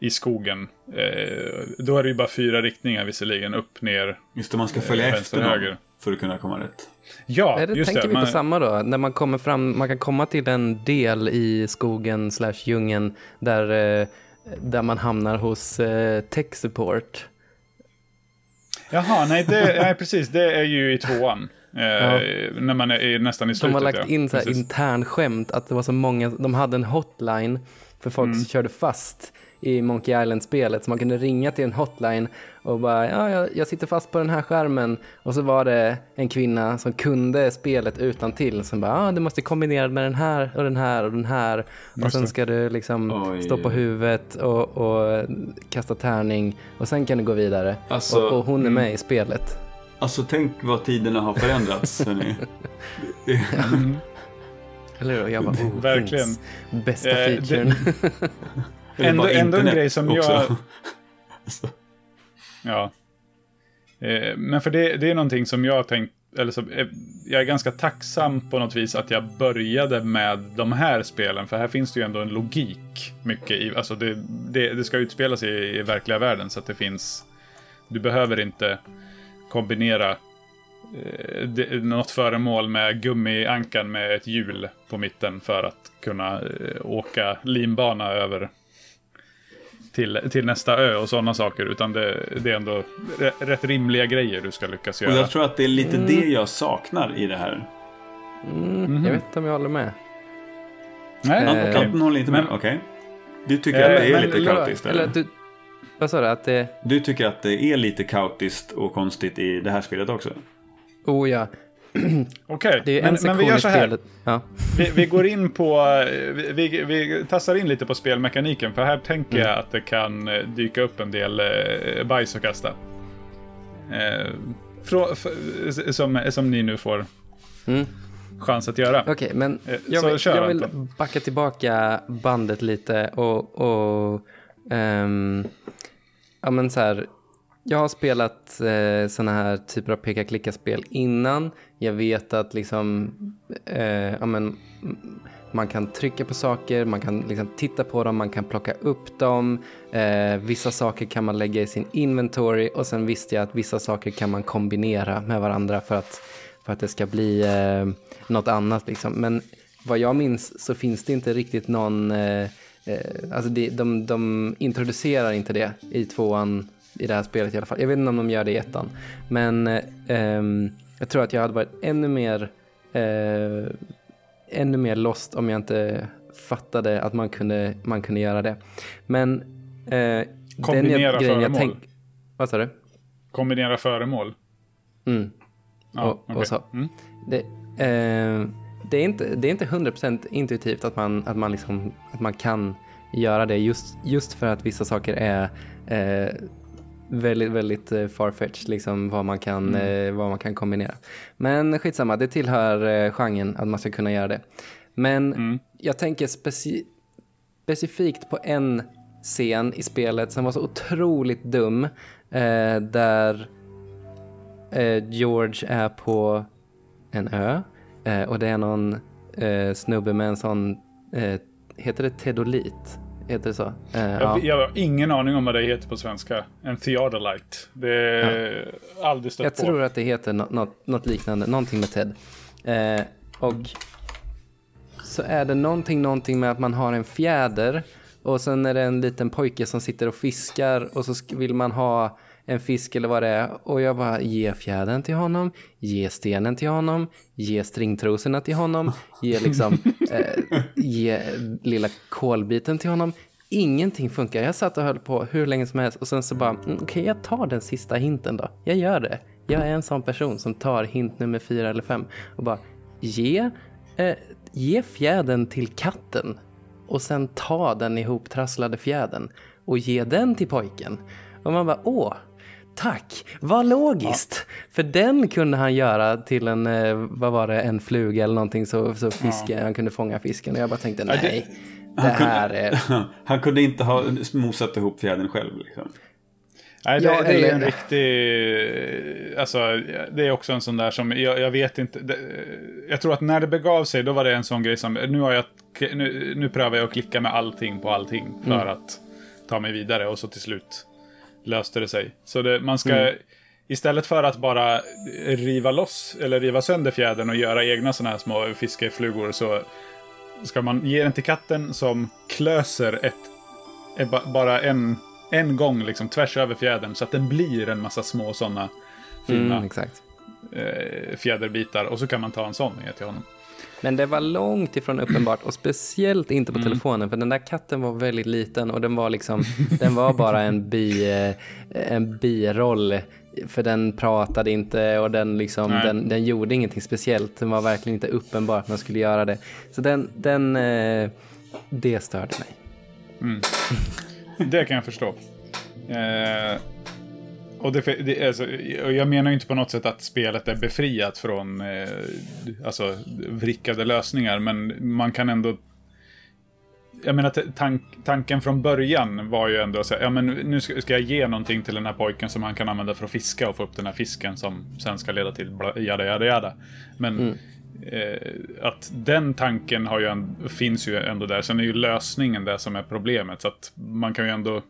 i skogen. Eh, då är det ju bara fyra riktningar visserligen, upp, ner, Just det, man ska följa Eh, efter höger. för att kunna komma rätt. Ja, är det, just tänker det. vi Man, på samma då? När man kommer fram, man kan komma till en del i skogen slash djungeln där, eh, där man hamnar hos eh, tech support. Jaha, nej, det, nej, precis. Det är ju i tvåan. Eh, När man är nästan i De slutet. har lagt ja. in så här Precis. internskämt att det var så många, de hade en hotline för folk Mm. som körde fast i Monkey Island-spelet. Så man kunde ringa till en hotline och bara, ja, jag, jag sitter fast på den här skärmen. Och så var det en kvinna som kunde spelet utan till som bara, ja, du måste kombinera med den här och den här och den här. Och sen ska du liksom Oj. stå på huvudet och, och kasta tärning. Och sen kan du gå vidare. Alltså, och, och hon är med i spelet. Alltså tänk vad tiderna har förändrats. hörni. Eller hur? Jag bara, oh, Verkligen. finns Bästa Eh, featuren. Eller Ändå- ändå en grej som också. jag- Alltså, Ja. Eh, men för det, det är någonting som jag har tänkt, eller så, eh, jag är ganska tacksam på något vis att jag började med de här spelen, för här finns det ju ändå en logik mycket i, alltså det, det, det ska utspela sig i, i verkliga världen så att det finns, du behöver inte kombinera eh, det- något föremål med gummiankan med ett hjul på mitten för att kunna eh, åka linbana över till, till nästa ö och sådana saker. Utan det, det är ändå rätt rimliga grejer du ska lyckas Och göra. jag tror att det är lite det jag saknar i det här. Mm, Mhm. Jag vet inte om jag håller med. Nej, Eh, håller inte med? Okej. Du tycker Eh, att det är men- lite kaotiskt? eller, Eller? du, vad sa du? Att det... Du tycker att det är lite kaotiskt och konstigt i det här spelet också? Oh ja, Okej, det är men, en men vi gör så här. Ja. Vi, vi går in på, eh, vi, vi, tassar in lite på spelmekaniken för här tänker Mm. jag att det kan eh, dyka upp en del eh, bajs att kasta. Eh, frå, f, som, som ni nu får Mm. chans att göra. Okej, men Eh, jag vill, jag vill backa tillbaka bandet lite och, och ehm, ja men så här, jag har spelat eh, sådana här typer av peka-klicka-spel innan. Jag vet att liksom, eh, ja men, mm, man kan trycka på saker, man kan liksom titta på dem, man kan plocka upp dem. Eh, vissa saker kan man lägga i sin inventory och sen visste jag att vissa saker kan man kombinera med varandra för att, för att det ska bli eh, något annat. Liksom. Men vad jag minns så finns det inte riktigt någon, eh, eh, alltså det, de, de introducerar inte det i tvåan i det här spelet i alla fall. Jag vet inte om de gör det i ettan. Men eh, ehm, jag tror att jag hade varit ännu mer eh, ännu mer lost om jag inte fattade att man kunde, man kunde göra det. Men eh, Kombinera den grejen jag föremål. tänk- Vad sa du? Kombinera föremål. Mm. Ja, och, okej. och så. Mm. Det, eh, det, är inte, det är inte 100% intuitivt att man, att, man liksom, att man kan göra det just, just för att vissa saker är eh, väldigt, väldigt eh, farfetched, liksom vad man, kan, eh, vad man kan kombinera. Men skitsamma, det tillhör eh, genren att man ska kunna göra det. Men jag tänker speci specifikt på en scen i spelet som var så otroligt dum, eh, där eh, George är på en ö eh, och det är någon eh, snubbe med en sån, eh, heter det teodolit? Heter det så? Eh, ja. Jag, jag har ingen aning om vad det heter på svenska. En theodolite. Det är aldrig stött Jag på. tror att det heter nå- något, något liknande, någonting med Ted. Eh, och så är det någonting, någonting med att man har en fjäder och sen är det en liten pojke som sitter och fiskar och så vill man ha en fisk eller vad det är och jag bara ge fjädern till honom, ge stenen till honom, ge stringtrosorna till honom, ge liksom eh, ge lilla kolbiten till honom. Ingenting funkar. Jag satt och höll på hur länge som helst och sen så bara, mm, okej jag tar den sista hinten då. Jag gör det. Jag är en sån person som tar hint nummer fyra eller fem och bara ge, eh, ge fjädern till katten och sen ta den ihoptrasslade fjädern och ge den till pojken. Och man bara, åh, tack, vad logiskt. För den kunde han göra till en, eh, vad var det, en fluga eller någonting så, så fisken, han kunde fånga fisken. Och jag bara tänkte, det- nej, det här är... Han kunde inte ha mosat ihop fjädern själv. Liksom. Nej, det, Ja, det är en riktig... Alltså, det är också en sån där som, jag, jag vet inte. Det, jag tror att när det begav sig, då var det en sån grej som, nu har jag, nu, nu prövar jag att klicka med allting på allting för Mm. att ta mig vidare och så till slut löste det sig. Så det, man ska, Mm. istället för att bara riva loss, eller riva sönder fjädern och göra egna såna här små fiskeflugor så ska man ge den till katten som klöser ett, ett ba- bara en, en gång liksom tvärs över fjädern så att den blir en massa små sådana fina Mm, eh, fjäderbitar och så kan man ta en sån ner till honom. Men det var långt ifrån uppenbart och speciellt inte på Mm. telefonen för den där katten var väldigt liten och den var liksom, den var bara en bi, eh, en biroll för den pratade inte och den liksom, Nej. den, den gjorde ingenting speciellt. Den var verkligen inte uppenbart att man skulle göra det. Så den, den, eh, det störde mig. Det kan jag förstå. Eh, och det, det, alltså, jag menar ju inte på något sätt att spelet är befriat från eh, alltså, vrickade lösningar, men man kan ändå... Jag menar, tank, tanken från början var ju ändå här, ja men nu ska, ska jag ge någonting till den här pojken som han kan använda för att fiska och få upp den här fisken som sen ska leda till bla, jada, jada, jada. Men eh, att den tanken har ju en, finns ju ändå där. Sen är ju lösningen det som är problemet. Så att man kan ju ändå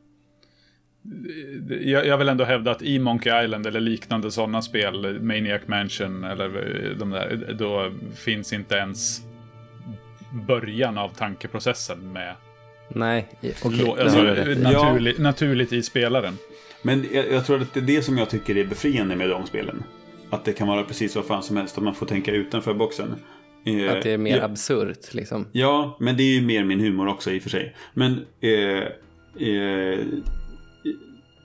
jag, jag vill ändå hävda att i Monkey Island eller liknande sådana spel, Maniac Mansion eller de där, då finns inte ens början av tankeprocessen med. Nej. Lå- alltså, naturligt, naturligt i spelaren. Men jag, jag tror att det är det som jag tycker är befriande med de spelen. Att det kan vara precis vad fan som helst, att man får tänka utanför boxen. Eh, Att det är mer ja, absurt liksom. Ja, men det är ju mer min humor också i och för sig. Men eh, eh,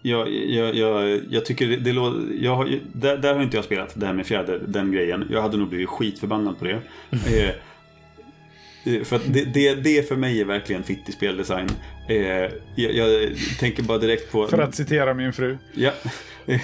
jag, jag, jag, jag tycker det, det låter... Där, där har inte jag spelat det här med fjäder, den grejen. Jag hade nog blivit skitförbannad på det. Eh, eh, för det, det, det för mig är verkligen fittig speldesign. Eh, jag, jag tänker bara direkt på... För att citera min fru. Ja.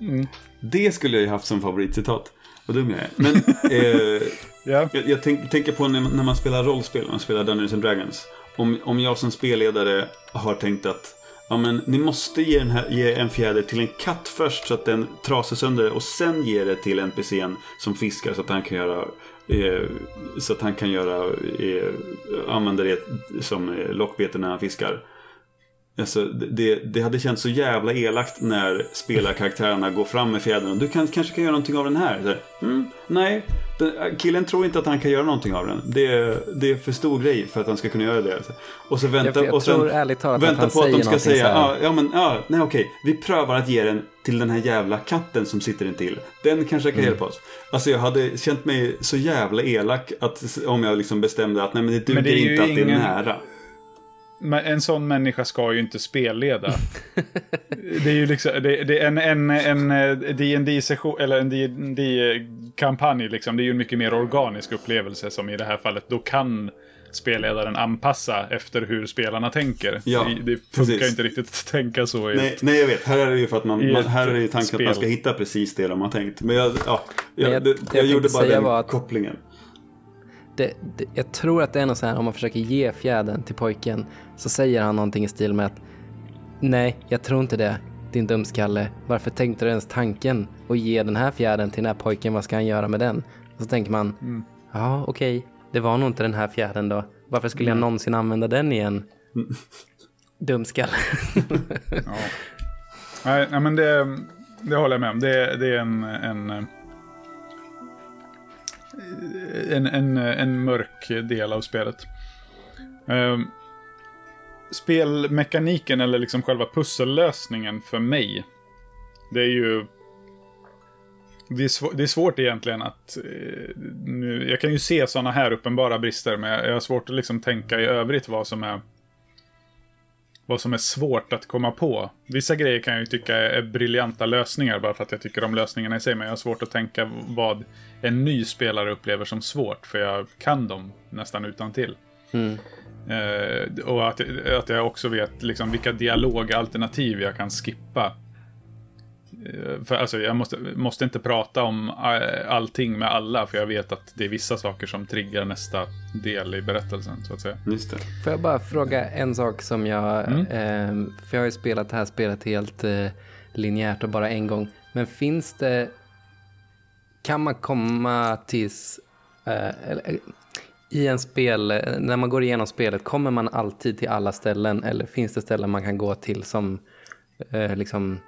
Mm. Det skulle jag ju haft som favoritcitat. Vad dum jag är. Men eh, Ja. jag, jag tänk, tänker på när, när man spelar rollspel, när man spelar Dungeons and Dragons. Om, om jag som spelledare har tänkt att ja, men, ni måste ge, den här, ge en fjäder till en katt först så att den trasar sönder och sen ge det till NPCn som fiskar så att han kan göra eh, så att han kan göra eh, använda det som eh, lockbete när han fiskar. Alltså, det, det hade känts så jävla elakt när spelarkaraktärerna går fram med fjädern. Du kan, kanske kan göra någonting av den här. Så, mm, nej, killen tror inte att han kan göra någonting av den. Det, är- det är för stor grej för att han ska kunna göra det. Och så vänta, Jag, jag och sen, tror ärligt talat att vänta på att de ska säga här. ja, ja, men ja, nej okej, vi prövar att ge den till den här jävla katten som sitter intill. Den kanske kan Mm. hjälpa oss. Alltså jag hade känt mig så jävla elak att, om jag liksom bestämde att nej men det duger inte att det är ingen- nära. Men en sån människa ska ju inte spelleda. det är ju liksom, det, det är en, en, en eh, dd session eller en dd kampanj liksom. Det är ju en mycket mer organisk upplevelse som i det här fallet. Då kan spelledaren anpassa efter hur spelarna tänker. Ja, det, det funkar precis. ju inte riktigt att tänka så Nej, nej, jag vet. Här är det ju för att man, man ett här är det ju tanken att man ska spel. hitta precis det de har tänkt. Men jag, ja, jag, Men jag- det, jag, jag gjorde bara den kopplingen. Det, det, jag tror att det är något så här, om man försöker ge fjädern till pojken så säger han någonting i stil med att Nej, jag tror inte det, din dumskalle. Varför tänkte du ens tanken att ge den här fjädern till den här pojken? Vad ska han göra med den? Och så tänker man, Mm. ja okej, det var nog inte den här fjädern då. Varför skulle jag någonsin använda den igen? Dumskalle. Ja. Nej, nej, men det, det håller jag med om. Det, det är en, en, eh, en, en, en mörk del av spelet. Ehm, spelmekaniken eller liksom själva pussellösningen för mig. Det är ju... Det är, svår, det är svårt egentligen att... eh, Nu, jag kan ju se sådana här uppenbara brister, men jag, jag har svårt att liksom tänka i övrigt vad som är vad som är svårt att komma på. Vissa grejer kan jag ju tycka är briljanta lösningar bara för att jag tycker om lösningarna i sig. Men jag har svårt att tänka vad en ny spelare upplever som svårt. För jag kan dem nästan utan till. Mm. Eh, och att, att jag också vet liksom vilka dialogalternativ jag kan skippa. Eh, för alltså, jag måste, måste inte prata om eh, allting med alla. För jag vet att det är vissa saker som triggar nästa del i berättelsen. Så att säga. Just det. Får jag bara fråga en sak som jag... Mm. för jag har ju spelat det här spelet helt linjärt och bara en gång. Men finns det... Kan man komma tills... Eh, eller, eh, I en spel, eh, när man går igenom spelet, kommer man alltid till alla ställen? Eller finns det ställen man kan gå till som eh, liksom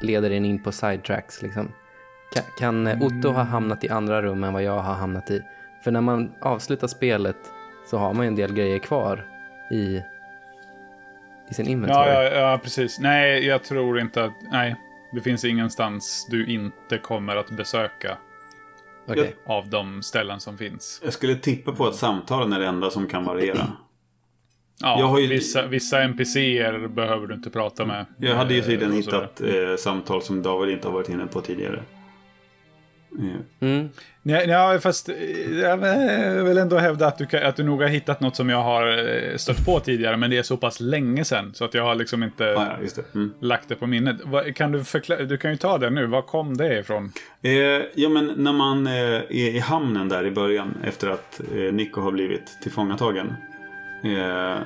leder en in på sidetracks? Liksom? Kan, kan Otto ha hamnat i andra rum än vad jag har hamnat i? För när man avslutar spelet så har man ju en del grejer kvar i, i sin inventory. Ja, ja, ja, precis. Nej, jag tror inte att... Nej, det finns ingenstans du inte kommer att besöka Okej. av de ställen som finns. Jag skulle tippa på att samtalen är det enda som kan variera. Ja, Jag har ju- vissa, vissa NPCer behöver du inte prata med. Jag hade ju tydligen Eh, sådär. hittat eh, samtal som David inte har varit inne på tidigare. Mm. Ja, ja, fast jag vill ändå hävda att du, kan, att du nog har hittat något som jag har eh, stött på tidigare, men det är så pass länge sedan så att jag har liksom inte ah, ja, just det. Mm. lagt det på minnet. Kan du förklara? Du kan ju ta det nu. Var kom det ifrån? Eh, ja, men när man eh, är i hamnen där i början efter att eh, Nico har blivit tillfångatagen. Eh,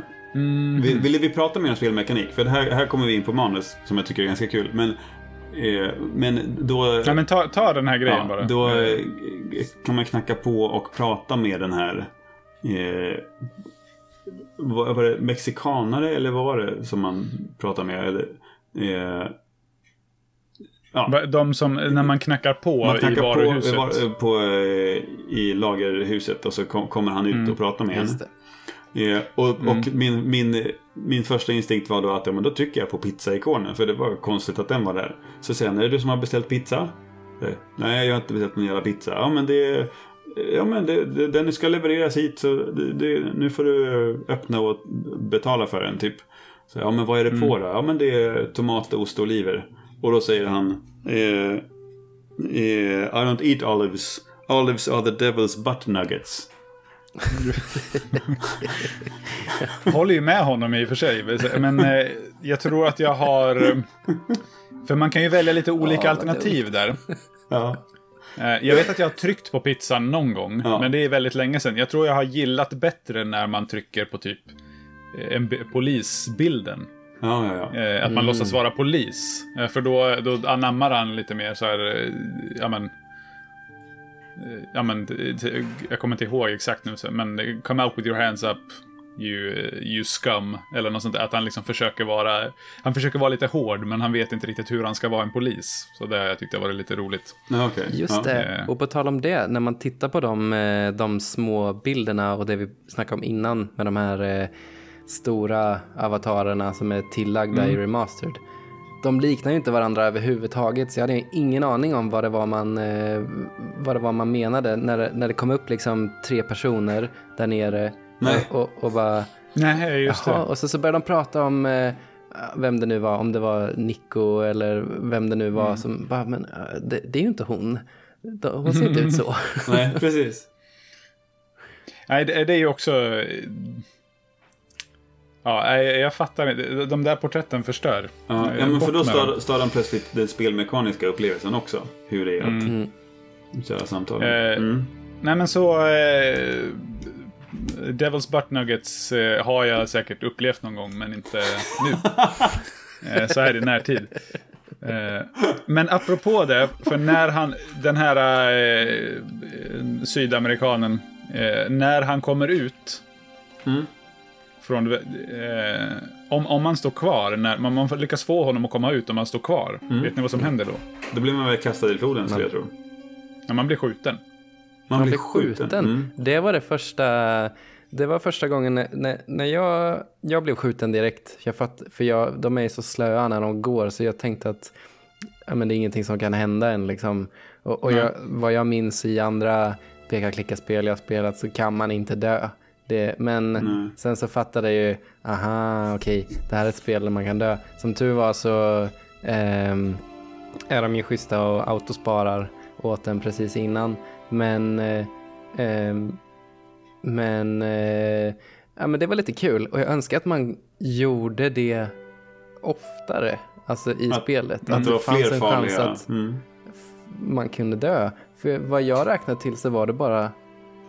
vill, ville vi prata mer om spelmekanik? För här, här kommer vi in på manus som jag tycker är ganska kul. Men, men då... Nej, men ta, ta den här grejen ja, bara. Då Eh, eh, kan man knacka på och prata med den här... Eh, vad var det? Mexikanare eller vad var det som man pratade med? Eller, Eh, Va- De som, när man knackar på man i knackar varuhuset. på, var, på eh, i lagerhuset och så kom, kommer han ut Mm. och pratar med henne. Eh, och och min, min, min första instinkt var då att ja, men då trycker jag på pizzaikonen för det var konstigt att den var där. Så säger han, är det du som har beställt pizza? Eh, Nej, jag har inte beställt någon jävla pizza. Ja, men det Ja men det, det, den ska levereras hit så det, det, nu får du öppna och betala för den typ. Så, ja men vad är det på då? Ja men det är tomat, ost och oliver. Och då säger han eh, eh, I don't eat olives. Olives are the devil's butt nuggets. Håller ju med honom i och för sig. Men eh, jag tror att jag har... För man kan ju välja lite olika Ja, alternativ där. Ja. Eh, Jag vet att jag har tryckt på pizzan någon gång, Ja. men det är väldigt länge sedan. Jag tror jag har gillat bättre när man trycker på typ eh, en polisbilden. Ja, ja, ja. Att man låtsas vara polis. För då, då anammar han lite mer så här, ja men... eh, Ja men, jag kommer inte ihåg exakt nu, så- men come out with your hands up, you, eh, you scum. Eller något sånt där. Att han liksom försöker vara, han försöker vara lite hård, men han vet inte riktigt hur han ska vara en polis. Så det har jag tyckte var lite roligt. okej. Just ja. det. Eh. Och på tal om det, när man tittar på de, de små bilderna och det vi snackade om innan med de här stora avatarerna som är tillagda i remastered. De liknar ju inte varandra överhuvudtaget så jag hade ingen aning om vad det var man, eh, vad det var man menade när det, när det kom upp liksom tre personer där nere Nej. och, och, och bara Nej, just Jaha, det. och så, så började de prata om eh, vem det nu var, om det var Nico eller vem det nu var som bara, men eh, det, det är ju inte hon. Hon ser inte ut så. Nej, precis. Nej, det, det är ju också... Ja, nej, jag fattar inte. De där porträtten förstör. Ja, ja men för då stör, stör han plötsligt den spelmekaniska upplevelsen också. Hur det är att Mm. köra samtal. Eh, Mm. Nej, men så... Eh, Devil's Butt Nuggets eh, har jag säkert upplevt någon gång, men inte nu. eh, så här i närtid. Eh, men apropå det, för när han, den här sydamerikanen, när han kommer ut Mm. Från, eh, om, om man står kvar, när man, man lyckas få honom att komma ut om man står kvar. Mm. Vet ni vad som händer då? Då blir man väl kastad i floden skulle jag tro. När man blir skjuten. Man, Man blir skjuten. Mm. Det var det första, det var första gången när, när, när jag, jag blev skjuten direkt. Jag fatt, för jag, de är så slöa när de går så jag tänkte att ja, men det är ingenting som kan hända än. Liksom. Och, och jag, vad jag minns i andra peka-klicka-spel jag har spelat så kan man inte dö. Det, men Nej. sen så fattade jag ju, aha, okej, det här är ett spel där man kan dö. Som tur var så ehm, är de ju schyssta och autosparar åt den precis innan. Men, eh, ehm, men, eh, ja, men det var lite kul och jag önskar att man gjorde det oftare. Alltså i Att- spelet. Att det var fanns en chans att Mm. man kunde dö. För vad jag räknade till så var det bara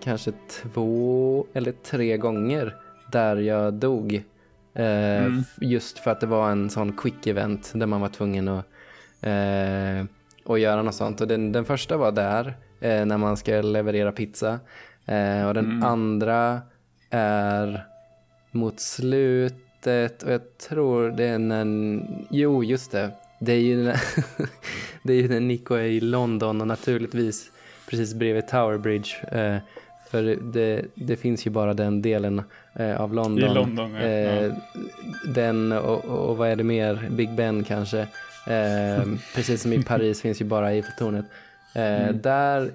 kanske två eller tre gånger där jag dog. Eh, Mm. Just för att det var en sån quick event där man var tvungen att, eh, att göra något sånt. Och den, den första var där eh, när man ska leverera pizza. Eh, och den Mm. andra är mot slutet och jag tror det är när... Jo, just det. Det är ju när, det är ju när Nico är i London och naturligtvis precis bredvid Tower Bridge. För det, det finns ju bara den delen eh, av London. I London, ja. Eh. Den och, och vad är det mer? Big Ben kanske. Eh, precis som i Paris finns ju bara Eiffeltornet. Eh, Mm. Där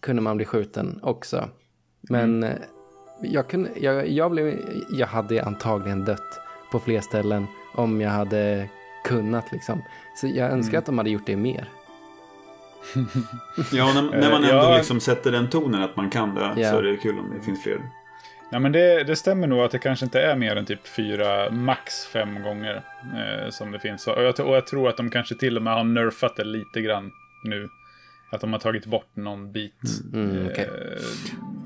kunde man bli skjuten också. Men Mm. eh, jag, kunde, jag, jag, blev, jag hade antagligen dött på fler ställen om jag hade kunnat liksom. Så jag önskar Mm. att de hade gjort det mer. Ja, när, när man Eh, ändå ja. liksom sätter den tonen att man kan det Ja. så är det kul om det finns fler. Ja, men det, det stämmer nog att det kanske inte är mer än typ fyra, max fem gånger eh, som det finns. Och jag, och jag tror att de kanske till och med har nerfat det lite grann nu. Att de har tagit bort någon bit. Mm, okej.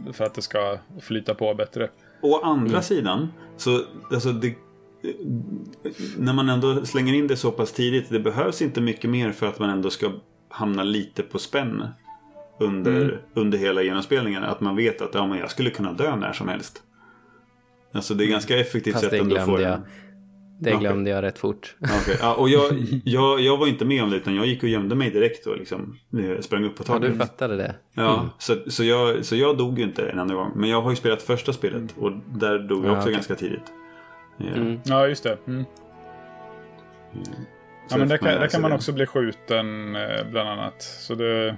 eh, för att det ska flyta på bättre. Å andra sidan, så alltså det, när man ändå slänger in det så pass tidigt, det behövs inte mycket mer för att man ändå ska hamna lite på spänn under, Mm. under hela genomspelningen. Att man vet att ja, men jag skulle kunna dö när som helst. Alltså det är ganska effektivt Fast sätt ändå att få den. det glömde jag rätt fort. Okej, Ja, och jag, jag, jag var inte med om det utan jag gick och gömde mig direkt och liksom eh, sprang upp på Ja, taket. du fattade det. Ja, så, så, jag, så jag dog ju inte en andra gång. Men jag har ju spelat första spelet och där dog jag Ja, också okej. ganska tidigt. Ja, Mm. Ja, just det. Mm. Ja, men där kan, där kan man det. också bli skjuten eh, bland annat. Så det...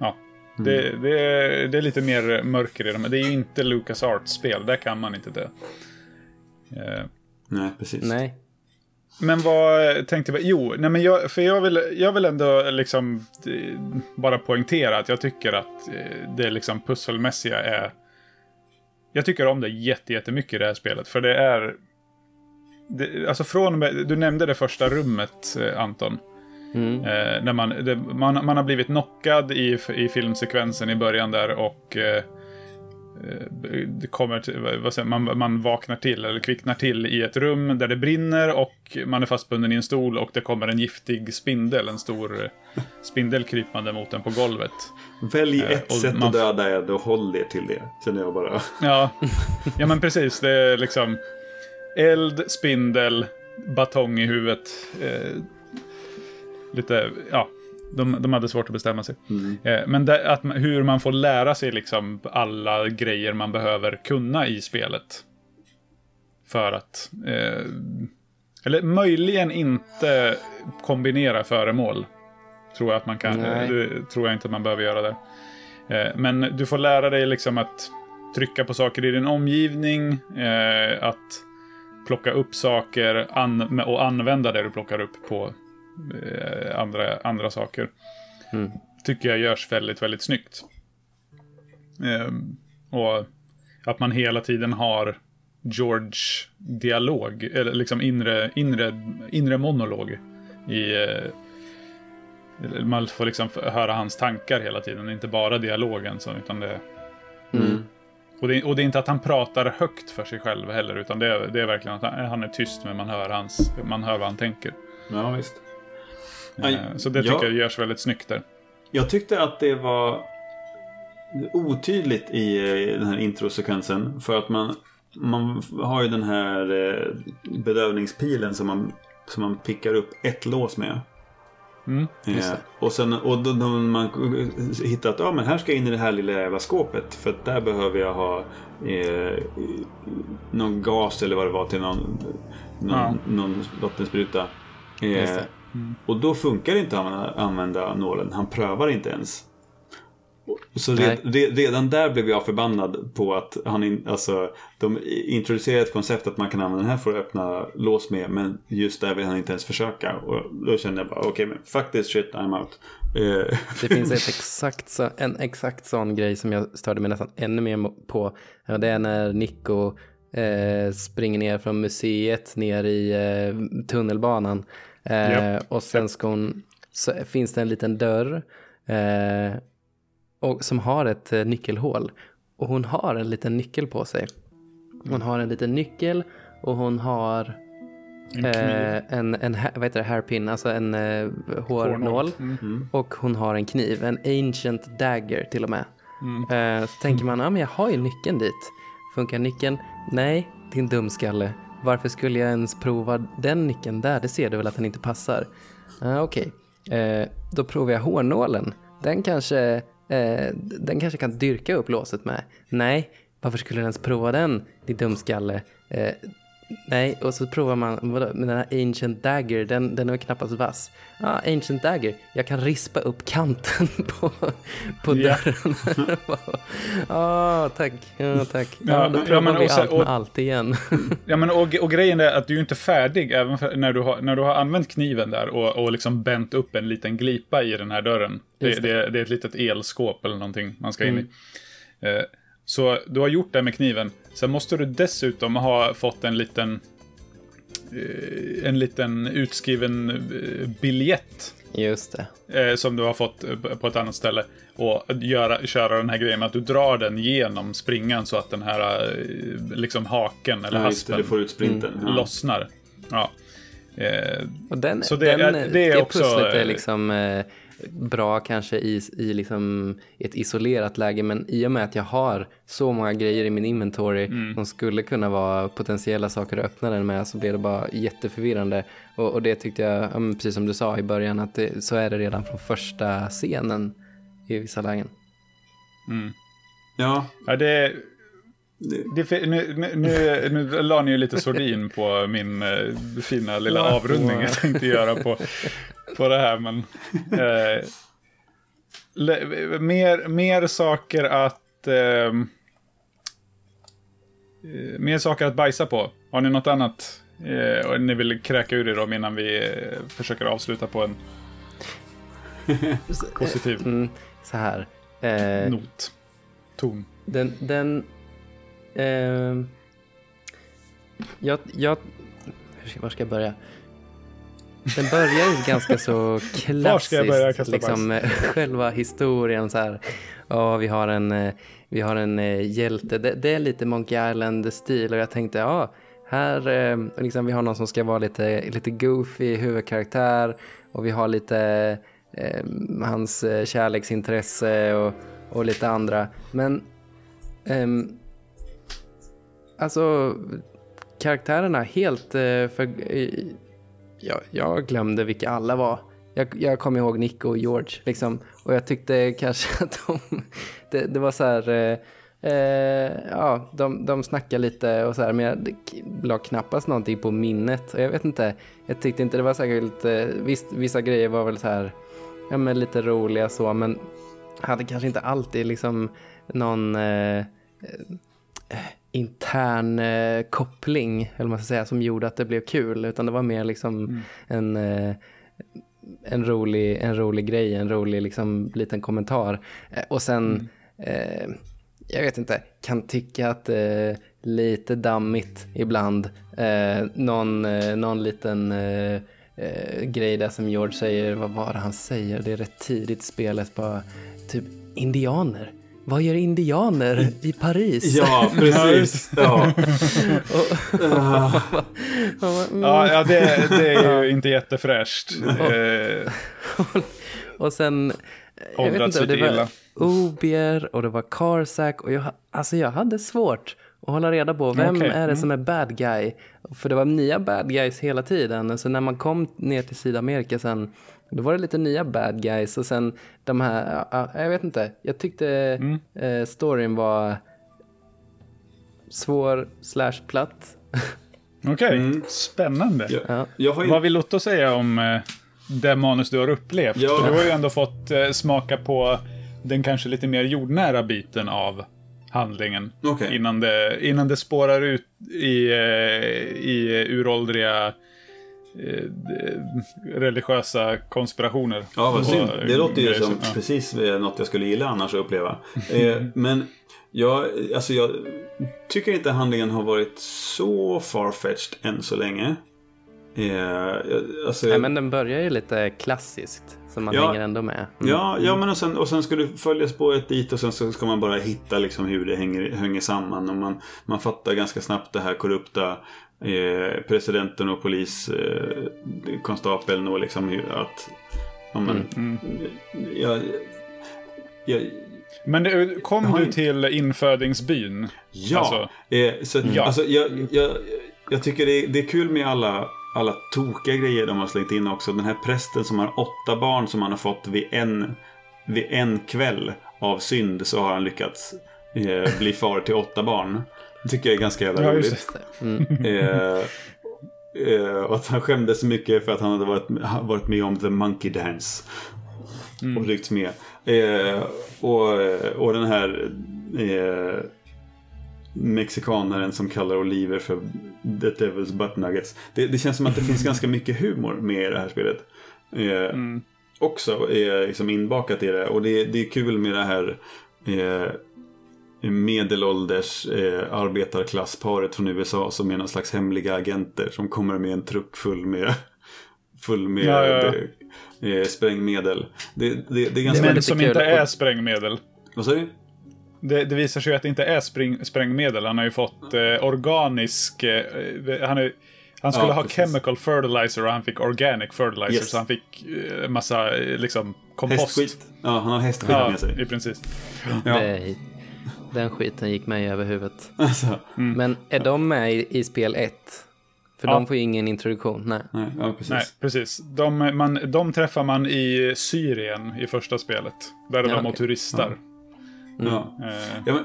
Ja. Det, Mm. det, är, det är lite mer mörker i dem. Det är ju inte Lucas spel Där kan man inte det. Eh, Nej, precis. Nej. Men vad tänkte jag? Jo, nej men jag, för jag vill, jag vill ändå liksom eh, bara poängtera att jag tycker att det liksom pusselmässiga är... Jag tycker om det jätte- jättemycket i det här spelet. För det är... Det, alltså från och med, du nämnde det första rummet, eh, Anton. Mm. Eh, när man, det, man, man har blivit knockad i, i filmsekvensen i början där och eh, eh, det kommer till, vad säger, man, man vaknar till eller kvicknar till i ett rum där det brinner och man är fastbunden i en stol och det kommer en giftig spindel, en stor eh, spindel krypande mot en på golvet. Välj Eh, ett och sätt man- att döda er, då håll er till det. Känner jag bara. Ja, ja men precis. Det är liksom eld, spindel, batong i huvudet. Eh, lite, ja. De, de hade svårt att bestämma sig. Mm. Eh, men det, att, hur man får lära sig liksom alla grejer man behöver kunna i spelet. För att... Eh, eller möjligen inte kombinera föremål. Tror jag att man kan. Nej. Det tror jag inte man behöver göra där. Eh, men du får lära dig liksom att trycka på saker i din omgivning. Eh, att plocka upp saker an och använda det du plockar upp på eh, andra, andra saker. Mm. Tycker jag görs väldigt, väldigt snyggt. Ehm, och att man hela tiden har George-dialog, eller liksom inre, inre, inre monolog i... Eh, man får liksom höra hans tankar hela tiden, inte bara dialogen. Så, utan det, Mm. Och, det, och det är inte att han pratar högt för sig själv heller, utan det är, det är verkligen att han, han är tyst, men man hör, hans, man hör vad han tänker. Ja, visst. Aj, Eh, så det ja. tycker jag görs väldigt snyggt där. Jag tyckte att det var otydligt i eh, den här introsekvensen. För att man, man har ju den här eh, bedövningspilen som man, som man pickar upp ett lås med. Mm. Eh, och sen och då, då man hittar att ja, men här ska jag in i det här lilla jävla skåpet. För att där behöver jag ha eh, någon gas eller vad det var till någon, någon, Ja. någon vattenspruta. Eh, det. och då funkar det inte att använda nålen. Han prövar inte ens. Så red, Nej. re, redan där blev jag förbannad på att han in, alltså, de introducerar ett koncept att man kan använda den här för att öppna lås med. Men just där vill han inte ens försöka. Och då kände jag bara okej men fuck this shit I'm out. Eh, Det finns ett exakt, en exakt sån grej som jag störde mig nästan ännu mer på. Det är när Nico eh, springer ner från museet ner i eh, tunnelbanan. Eh, Japp. Och sen ska hon, så finns det en liten dörr eh, och, som har ett eh, nyckelhål. Och hon har en liten nyckel på sig. Hon har en liten nyckel och hon har En eh, en, en vad heter det, hairpin, alltså en eh, hårnål. Mm. Och hon har en kniv, en ancient dagger till och med. Mm. Eh, så tänker man, ja men jag har ju nyckeln dit. Funkar nyckeln? Nej, din dumskalle. Varför skulle jag ens prova den nyckeln där? Det ser du väl att den inte passar? Ah, Okej, eh, då provar jag hårnålen. Den kanske, eh, den kanske kan dyrka upp låset med. Nej, varför skulle du ens prova den, din dumskalle? Eh, Nej, och så provar man vadå, med den här Ancient Dagger, den, den är knappast vass. Ja, ah, Ancient Dagger, jag kan rispa upp kanten på, på Ja. dörren. Ja, tack. Ja, tack. Ja, Ja, då ja, provar men vi och allt med och- allt igen. Ja, men och, och grejen är att du är inte färdig även för, när, du har, när du har använt kniven där och, och liksom bänt upp en liten glipa i den här dörren. Det, det. det. Det, är ett litet elskåp eller någonting man ska in i. Eh, så du har gjort det med kniven. Sen måste du dessutom ha fått en liten eh, en liten utskriven eh, biljett Just det. eh, som du har fått på ett annat ställe. Och göra, köra den här grejen med att du drar den genom springan så att den här liksom haken eller ja, det, haspen du får ut sprinten. Ja. lossnar. Ja. Och den, Så det den, är- det är också, pusslet är liksom, eh, bra kanske i, i liksom ett isolerat läge men i och med att jag har så många grejer i min inventory Mm. som skulle kunna vara potentiella saker att öppna den med så blir det bara jätteförvirrande. Och, och det tyckte jag, ja, precis som du sa i början, att det, så är det redan från första scenen i vissa lägen. Ja, Ja, det, det, nu, nu, nu, nu la ni ju lite sordin på min eh, fina lilla avrundning jag tänkte göra på, på det här. Men, eh, le, mer, mer saker att... ehm, eh, mer saker att bajsa på. Har ni något annat eh, och ni vill kräka ur er om innan vi eh, försöker avsluta på en positiv Mm, så här. Eh, not? Ton. Den, den, ehm, jag, jag, var ska jag börja? Den börjar ju ganska så klassiskt. Var ska jag börja kasta liksom, eh, själva historien så här. Ja, vi har en, eh, vi har en eh, hjälte. Det, det är lite Monkey Island-stil och jag tänkte, ja, här, liksom, vi har någon som ska vara lite, lite goofy huvudkaraktär och vi har lite eh, hans kärleksintresse och, och lite andra. Men ehm, alltså karaktärerna helt eh, för jag, jag glömde vilka alla var. Jag, jag kommer ihåg Nico och George liksom och jag tyckte kanske att de det, det var så här eh, eh, ja, de, de snackade lite och så här men jag la knappast någonting på minnet och jag vet inte, jag tyckte inte det var särskilt, eh, visst vissa grejer var väl så här ja men lite roliga så men hade kanske inte alltid liksom någon eh, eh, intern eh, koppling, eller man ska säga, som gjorde att det blev kul. Utan det var mer liksom en, eh, en, rolig, en rolig grej, en rolig liksom, liten kommentar. Eh, och sen, eh, jag vet inte, kan tycka att eh, lite dammigt ibland. Eh, någon, någon liten grej där som George säger, vad var det han säger? Det är rätt tidigt spelet, bara typ indianer. Vad gör indianer i Paris? ja precis. Ja. Det, det är ju inte jättefräscht. Eh, Och sen, jag vet Åldrats inte, det lite var illa. Obier och det var Carsack och jag, alltså jag hade svårt att hålla reda på vem Okej, är det mm. som är bad guy. För det var nya bad guys hela tiden. Så när man kom ner till Sydamerika sen, då var det lite nya bad guys. Och sen de här, ja, ja, jag vet inte, jag tyckte Mm. eh, storyn var svår slash platt. Okej, Mm. spännande. ja. Ja. Jag har ju... Vad vill Lotto säga om eh, det manus du har upplevt? Ja. För du har ju ändå fått eh, smaka på den kanske lite mer jordnära biten av handlingen. Okej. Innan, det, innan det spårar ut i, eh, i uråldriga eh, religiösa konspirationer. Ja, vad synd. eh, Det låter ju grejer som ja. precis eh, något jag skulle gilla annars att uppleva. Eh, men jag, alltså jag tycker inte handlingen har varit så farfetched än så länge. Eh, alltså, Nej, men den börjar ju lite klassiskt, så man Ja. hänger ändå med. Mm. Ja, ja men och sen, och sen ska du följa spåret dit och sen så ska man bara hitta liksom hur det hänger, hänger samman. Och man, man fattar ganska snabbt det här korrupta eh, presidenten och poliskonstapeln och liksom att... Ja, men, Mm. jag, jag, Men det, kom Jag du till infödingsbyn? Ja, Alltså- eh, så, Ja. Alltså, jag, jag, jag tycker det är, det är kul med alla, alla tokiga grejer de har slängt in också. Den här prästen som har åtta barn som han har fått vid en, vid en kväll av synd så har han lyckats eh, bli far till åtta barn. Det tycker jag är ganska jävla Ja, roligt. Mm. Eh, eh, och att han skämdes så mycket för att han hade varit, varit med om The Monkey Dance. Och ryckts med. Eh, och, och den här eh, mexikanaren som kallar oliver för The Devil's Butt Nuggets. Det, det känns som att det finns ganska mycket humor med i det här spelet. Eh, Mm. Också är liksom inbakat i det. Och det, det är kul med det här medelålders eh, arbetarklassparet från USA som är någon slags hemliga agenter som kommer med en truck full med, full med Ja, ja, Eh, sprängmedel. Det, det, det är ganska... lite som inte är sprängmedel. Vad sa du? Det, det visar sig att det inte är spring, sprängmedel. Han har ju fått eh, organisk... Eh, han, är, Han skulle Ja, ha precis. chemical fertilizer och han fick organic fertilizer. Yes. Så han fick eh, massa eh, liksom kompost. Hästskit. Ja, han har hästskit Ja, med sig. i princip. Ja. Den skiten gick mig över huvudet. Alltså, Men är de med i, i spel 1? För Ja. de får ju ingen introduktion. Nej. nej, ja, precis. Nej, precis. De, man, de träffar man i Syrien i första spelet. Där är Ja, de okej. och turistar. Ja. Eh, Ja, men,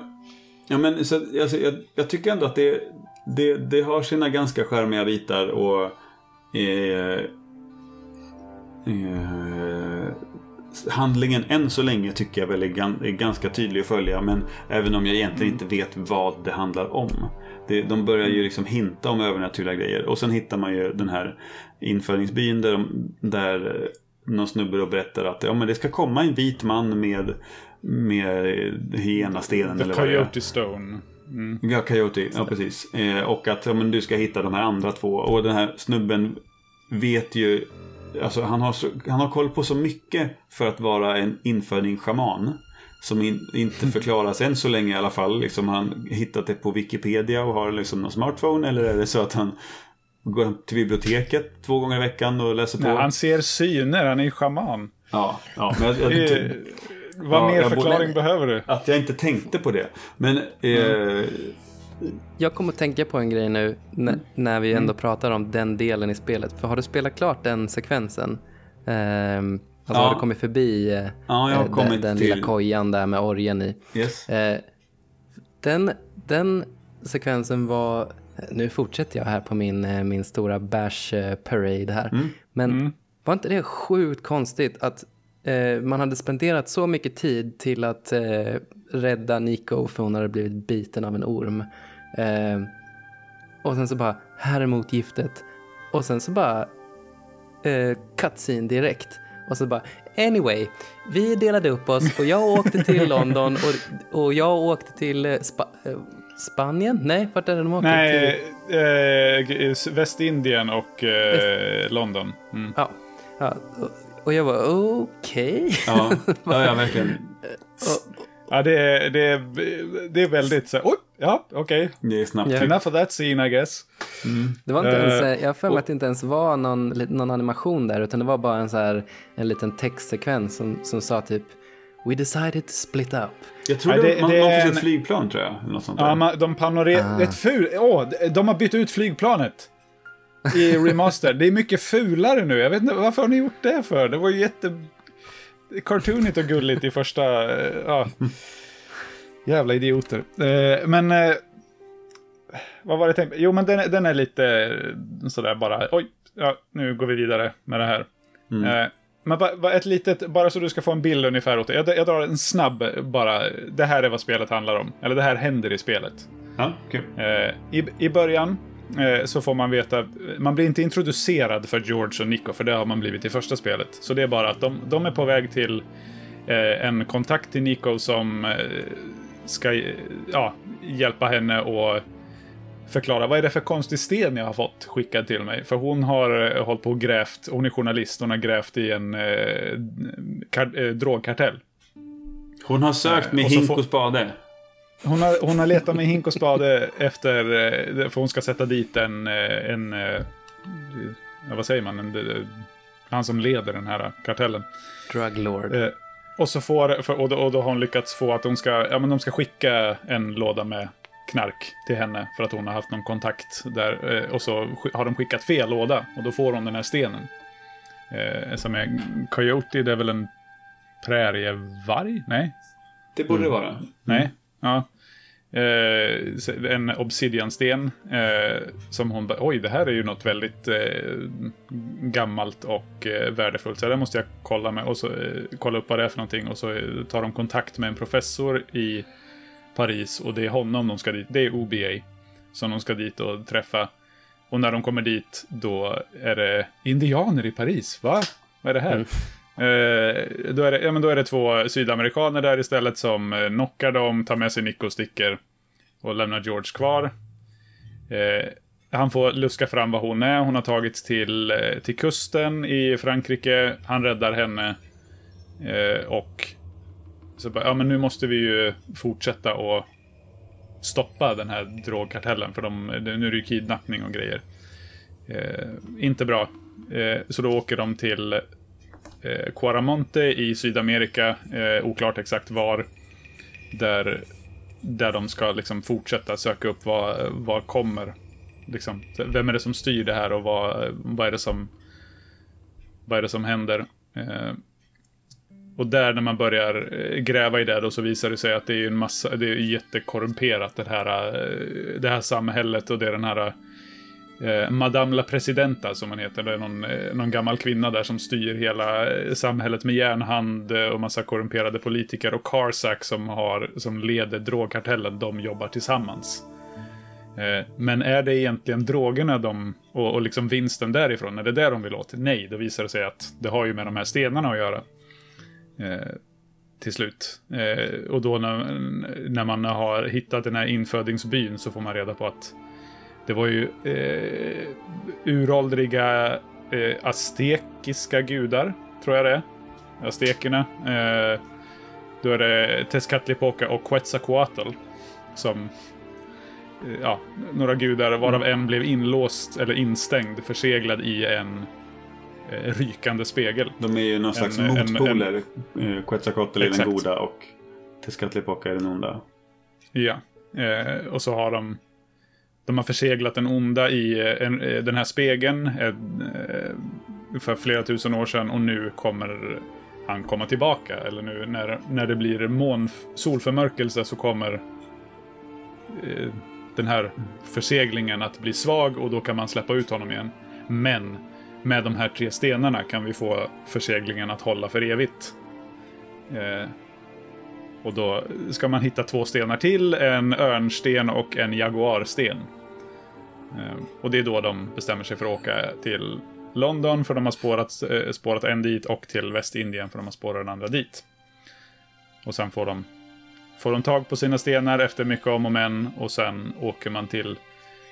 ja, men så, alltså, jag, jag tycker ändå att det, det, det har sina ganska charmiga bitar och eh, eh, handlingen än så länge tycker jag väl är, gan, är ganska tydlig att följa men även om jag egentligen inte vet vad det handlar om. Det, de börjar ju liksom hinta om övernaturliga grejer och sen hittar man ju den här införingsbyn där, de, där eh, någon snubbe då berättar att ja, men det ska komma en vit man med, med hyenastenen The. Coyote Stone. Mm. Ja, Coyote. Ja, precis. Eh, och att ja, men du ska hitta de här andra två. Och den här snubben vet ju... Alltså han har, så, han har koll på så mycket för att vara en inföding shaman. Som in, inte förklaras än så länge i alla fall. Liksom han hittat det på Wikipedia och har liksom någon smartphone. Eller är det så att han går till biblioteket två gånger i veckan och läser på? Nej, han ser syner, han är ju shaman. Ja, ja, men jag, jag, Eh, vad Ja, mer jag förklaring behöver du? att jag inte tänkte på det. Men... Eh, Jag kommer att tänka på en grej nu n- när vi ändå pratar om den delen i spelet. För har du spelat klart den sekvensen? Ehm, alltså Ja. har du kommit förbi eh, Ja, jag har eh, kommit den, den till- lilla kojan där med orgen i? yes. Eh, den, den sekvensen var... Nu fortsätter jag här på min, eh, min stora bash eh, parade här. Mm. Men var inte det sjukt konstigt att eh, man hade spenderat så mycket tid till att eh, rädda Nico för hon hade blivit biten av en orm. Eh, och sen så bara, här är motgiftet. Och sen så bara, eh, cutscene direkt. Och så bara, anyway, vi delade upp oss och jag åkte till London och, och jag åkte till eh, Spa, eh, Spanien? Nej, vart är det de åker? Nej, eh, g- Västindien och eh, London. Mm. ja, ja, och, och jag var okej. Ja, ja, ja, verkligen. Ja, det är, det är, det är väldigt så här, oj, ja, okej. Det är snabbt. Ja. Enough of that scene I guess. Det var inte Eh, ens, eh, jag har för mig och- att det inte ens var någon, någon animation där, utan det var bara en, så här, en liten textsekvens som, som sa typ We decided to split up. Jag tror Nej, det, det- man, det man är får se ett flygplan tror jag. eller Något sånt. Ja, man, de panorerar... Ah. Ett ful... Åh, de har bytt ut flygplanet. I remaster. det är mycket fulare nu. Jag vet inte, varför har ni gjort det för? Det var ju jätte... Cartoonigt och gulligt i första... eh, Ja. Jävla idioter. Eh, Men... eh, Vad var det jag tänkte? Jo, men den, är- den är lite sådär bara... Oj, ja, nu går vi vidare med det här. Eh, Men ba, ba, ett litet, bara så du ska få en bild ungefär åt det. Jag, jag drar en snabb bara. Det här är vad spelet handlar om. Eller det här händer i spelet. Ja. Eh, i, I början så får man veta, man blir inte introducerad för George och Nico, för det har man blivit i första spelet. Så det är bara att de, de är på väg till eh, en kontakt till Nico som eh, ska eh, ja, hjälpa henne och förklara vad är det för konstig sten jag har fått skickad till mig. För hon har eh, hållit på och grävt, hon är journalist, hon har grävt i en eh, kar, eh, drogkartell. Hon har sökt med hink och spade. Hon har, hon har letat med hink och spade efter, eh, för hon ska sätta dit en, eh, en eh, vad säger man, en, han som leder den här kartellen. Drug Lord. Eh, och, så får, för, och, då, och då har hon lyckats få att de ska, ja, men de ska skicka en låda med knark till henne för att hon har haft någon kontakt där. Eh, och så har de skickat fel låda och då får hon den här stenen. Eh, som är Coyote, det är väl en prärievarg? Nej? Det borde det vara. Nej. Ja. Eh, en obsidiansten eh, som hon bara, oj det här är ju något väldigt eh, gammalt och eh, värdefullt. Så det måste jag kolla med och så eh, kolla upp vad det är för någonting och så eh, tar de kontakt med en professor i Paris och det är honom de ska dit. Det är OBA som de ska dit och träffa. Och när de kommer dit då är det indianer i Paris. Va? Vad är det här? Mm. Eh, då, är det, ja, men då är det två sydamerikaner där istället som eh, knockar dem, tar med sig Nico och sticker och lämnar George kvar. Eh, han får luska fram vad hon är. Hon har tagits till, till kusten i Frankrike. Han räddar henne. Och så bara, ja men nu måste vi ju fortsätta och stoppa den här drogkartellen för de, nu är det ju kidnappning och grejer. Eh, inte bra. Eh, så då åker de till eh, Quaramonte i Sydamerika, eh, oklart exakt var. Där, där de ska liksom fortsätta söka upp vad, vad kommer. Liksom, vem är det som styr det här och vad, vad, är, det som, vad är det som händer? Eh, och där när man börjar eh, gräva i det då så visar det sig att det är en massa, det är jättekorrumperat det här, eh, det här samhället och det är den här eh, eh, Madame la Presidenta som hon heter. Det är någon, eh, någon gammal kvinna där som styr hela eh, samhället med järnhand eh, och massa korrumperade politiker. Och Carsack som, har, som leder drogkartellen, de jobbar tillsammans. Eh, men är det egentligen drogerna de, och, och liksom vinsten därifrån, är det det de vill åt? Nej, då visar det sig att det har ju med de här stenarna att göra. Eh, till slut. Eh, och då när, när man har hittat den här infödingsbyn så får man reda på att det var ju eh, uråldriga eh, aztekiska gudar, tror jag det är. Aztekerna. Eh, då är det Tezcatlipoca och Quetzalcoatl som eh, ja, några gudar varav mm. en blev inlåst eller instängd, förseglad i en eh, rykande spegel. De är ju någon slags en, motpoler. En, Quetzalcoatl är den goda och Tezcatlipoca är den onda. Ja, eh, och så har de de har förseglat den onda i eh, en, eh, den här spegeln eh, för flera tusen år sedan och nu kommer han komma tillbaka. Eller nu när, när det blir mån, solförmörkelse så kommer eh, den här förseglingen att bli svag och då kan man släppa ut honom igen. Men med de här tre stenarna kan vi få förseglingen att hålla för evigt. Och då ska man hitta två stenar till, en örnsten och en jaguarsten. Ehm, och det är då de bestämmer sig för att åka till London, för de har spårat, eh, spårat en dit, och till Västindien, för de har spårat den andra dit. Och sen får de, får de tag på sina stenar efter mycket om och men, och sen åker man till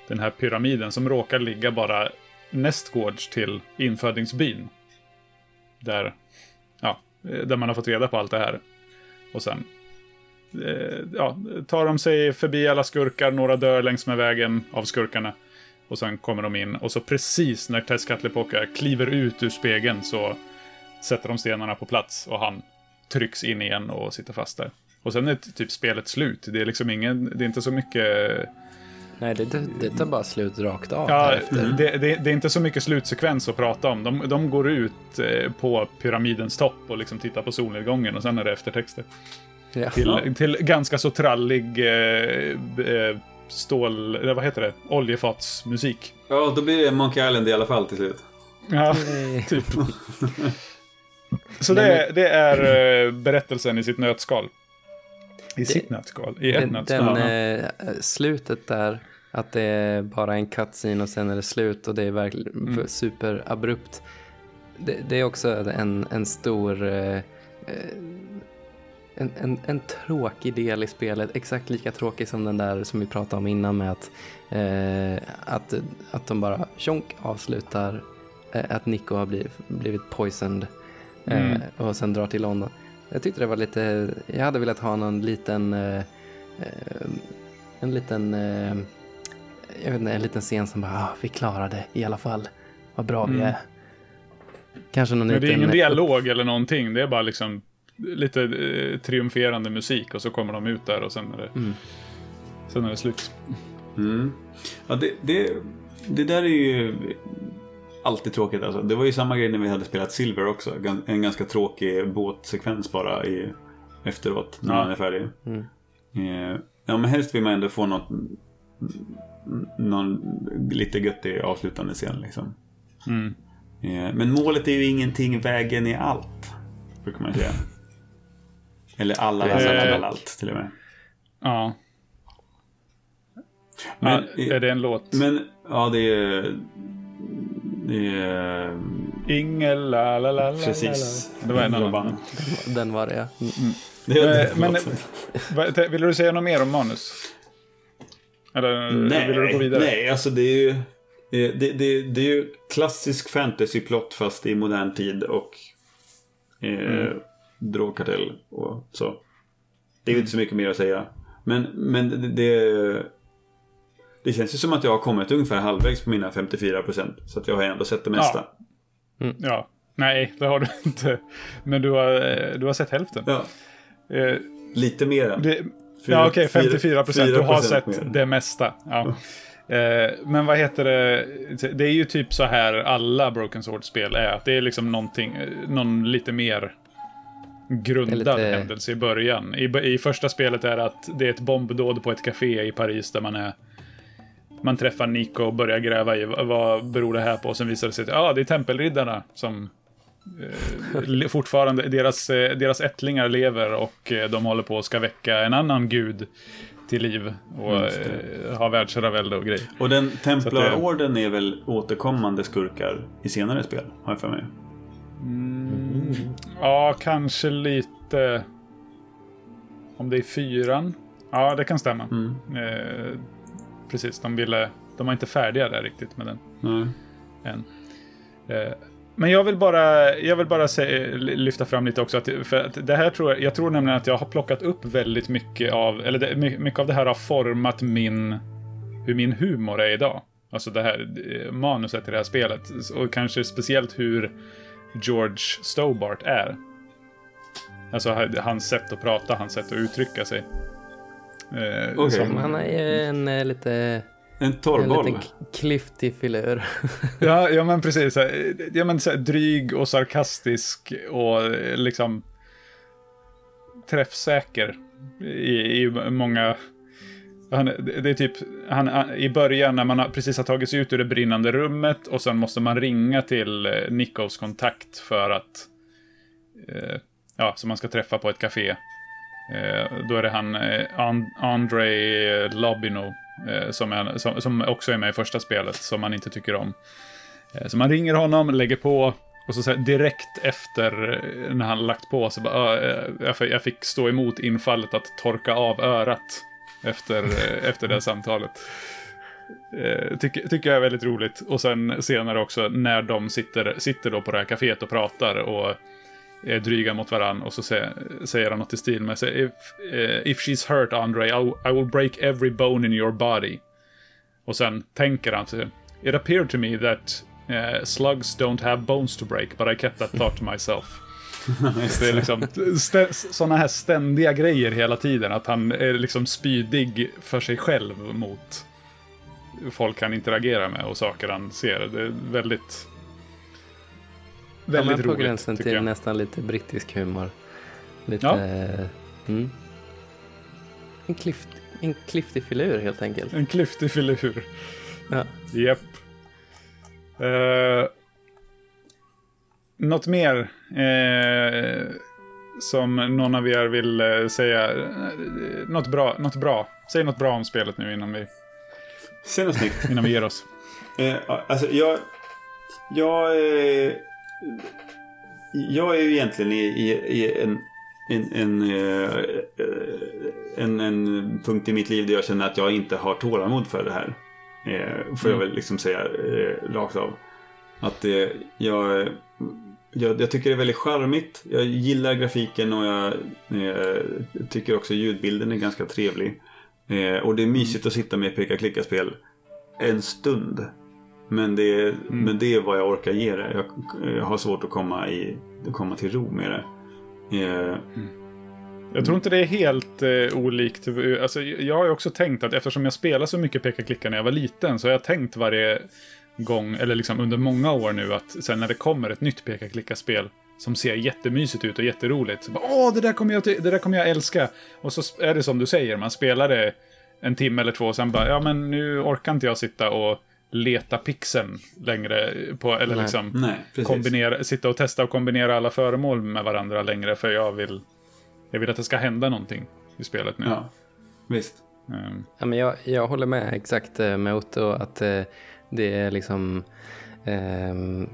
den här pyramiden som råkar ligga bara nästgårds till infödingsbyn. Där, ja, eh, där man har fått reda på allt det här. Och sen ja, tar de sig förbi alla skurkar, några dör längs med vägen av skurkarna. Och sen kommer de in och så precis när Tezcatlipoca kliver ut ur spegeln så sätter de stenarna på plats och han trycks in igen och sitter fast där. Och sen är typ spelet slut. Det är liksom ingen, det är inte så mycket... Nej, det, det, det tar bara slut rakt av ja, det, det, det, är inte så mycket slutsekvens att prata om. De, de går ut eh, på pyramidens topp och liksom tittar på solnedgången och sen är det eftertexter. Ja. Till, till ganska så trallig eh, eh, stål, eller vad heter det, oljefatsmusik. Ja, då blir det Monkey Island i alla fall till slut. Ja, typ. Så det, det är eh, berättelsen i sitt nötskal. I det, sitt nötskal? I ett nötskal? Den, eh, slutet där, att det är bara en cutscene och sen är det slut och det är verkligen mm. superabrupt. Det, det, är också en, en stor eh, en, en, en, tråkig del i spelet, exakt lika tråkig som den där som vi pratade om innan med att, eh, att, att de bara tjonk avslutar eh, att Nico har blivit, blivit poisoned eh, mm. och sen drar till London. Jag tyckte det var lite, jag hade velat ha någon liten, eh, eh, en liten, eh, jag vet inte, en liten scen som bara, ah, vi klarade i alla fall, vad bra mm. vi är. Kanske någon Men det är ingen dialog eller någonting, det är bara liksom lite eh, triumferande musik och så kommer de ut där och sen är det, mm. sen är det slut. Mm. Ja, det, det, det där är ju alltid tråkigt alltså. Det var ju samma grej när vi hade spelat Silver också. En ganska tråkig båtsekvens bara i, efteråt när man är färdig. Mm. Eh, ja, men helst vill man ändå få något någon lite göttig avslutande scen liksom. Mm. Eh, men målet är ju ingenting, vägen är allt. Brukar man säga. Eller alla läsare äh, allt till och med. Ja. Men, ja, är det en låt? Men, ja det är... Det är... Ingel, la la la Precis. Det var en annan band. Den var det, ja. Mm. Det är men, men vill du säga något mer om manus? Eller nej, vill du gå vidare? Nej, alltså det är ju... Det, det, det är ju klassisk fantasy-plott fast i modern tid och eh, mm drogkartell och så. Det är ju inte så mycket mer att säga. Men, men det, det, känns ju som att jag har kommit ungefär halvvägs på mina 54%. Så att jag har ändå sett det mesta. Ja. ja. Nej, det har du inte. Men du har, eh, du har sett hälften. Ja. Eh, Lite mer än. det, ja, okej, 54 procent. Du har 4% sett mer. det mesta. Ja. Eh, men vad heter det? Det är ju typ så här alla Broken Sword-spel är. Att det är liksom någonting, eh, någon lite mer grundad lite- händelse i början. I, I första spelet är det att det är ett bombdåd på ett café i Paris där man är man träffar Nico och börjar gräva i vad, beror det här på? Och sen visar det sig att ja, det är tempelriddarna som eh, fortfarande, deras, eh, deras ättlingar lever och eh, de håller på att ska väcka en annan gud till liv och det. eh, ha världsherravälde och grej. Och den Templarorden är väl återkommande skurkar i senare spel, har jag för mig. Ja, kanske lite... Om det är fyran? Ja, det kan stämma. Mm. Eh, precis, de ville... De var inte färdiga där riktigt med den Nej. än. Eh, men jag vill bara, jag vill bara se, lyfta fram lite också att, för att det här tror jag, jag tror nämligen att jag har plockat upp väldigt mycket av, eller det, my- mycket av det här har format min, hur min humor är idag. Alltså det här eh, manuset i det här spelet. Och kanske speciellt hur George Stobart är. Alltså ha- hans sätt att prata, hans sätt att uttrycka sig. Eh, Okej. som- Han är ju en eh, lite... En En torrboll. liten k- klyftig filur. Ja, ja men precis. Ja, men, så här, dryg och sarkastisk och eh, liksom träffsäker i, i många... Han, det är typ, han, han, i början när man har, precis har tagit sig ut ur det brinnande rummet och sen måste man ringa till eh, Nichols Nikos kontakt för att, eh, ja, som man ska träffa på ett café. Eh, då är det han, eh, And, Andrei Lobino, eh, som, är, som, som också är med i första spelet, som man inte tycker om. Eh, Så man ringer honom, lägger på och så, så här, direkt efter eh, när han lagt på så bara, ah, eh, jag jag fick stå emot infallet att torka av örat efter, eh, efter det här samtalet. Eh, Tycker, tycker jag är väldigt roligt. Och sen senare också när de sitter, sitter då på det här kaféet och pratar och är dryga mot varann och så säger, säger han något i stil med sig. If, eh, if she's hurt Andre, I, I will break every bone in your body. Och sen tänker han sig. It appeared to me that uh, slugs don't have bones to break, but I kept that thought to myself. Det är liksom sådana här ständiga grejer hela tiden. Att han är liksom spydig för sig själv mot folk han interagerar med och saker han ser. Det är väldigt... Väldigt Han är på roligt, gränsen till jag. nästan lite brittisk humor. Lite... Ja. eh, Mm. En, klyft, en klyftig filur helt enkelt. En klyftig filur. Ja. Japp. Uh, något mer eh, som någon av er vill eh, säga? Eh, något bra, något bra. Säg något bra om spelet nu innan vi, Säg något snyggt. innan vi ger oss. Eh, alltså jag... Jag... Eh, jag är ju egentligen i, i, i en, en, en, eh, en, en punkt i mitt liv där jag känner att jag inte har tålamod för det här. Eh, får jag Mm. väl liksom säga eh, rakt av. Att eh, jag, jag, jag tycker det är väldigt charmigt. Jag gillar grafiken och jag eh, tycker också ljudbilden är ganska trevlig. Eh, och det är mysigt att sitta med peka-klicka-spel en stund. Men det, är, men det är vad jag orkar ge det. Jag, jag har svårt att komma, i, komma till ro med det. Eh, Jag tror inte det är helt eh, olikt. Alltså, jag har ju också tänkt att eftersom jag spelade så mycket peka-klicka när jag var liten så har jag tänkt varje gång, eller liksom under många år nu, att sen när det kommer ett nytt peka-klicka-spel som ser jättemysigt ut och jätteroligt. Så bara, Åh, det där, kommer jag, det där kommer jag älska. Och så är det som du säger, man spelar det en timme eller två och sen bara, ja men nu orkar inte jag sitta och leta pixeln längre på, eller Nej. liksom nej, kombinera, sitta och testa och kombinera alla föremål med varandra längre för jag vill, jag vill att det ska hända någonting i spelet nu. Ja, visst. Ehm, Ja, men jag, jag håller med exakt eh, med Otto att eh, det är liksom ehm,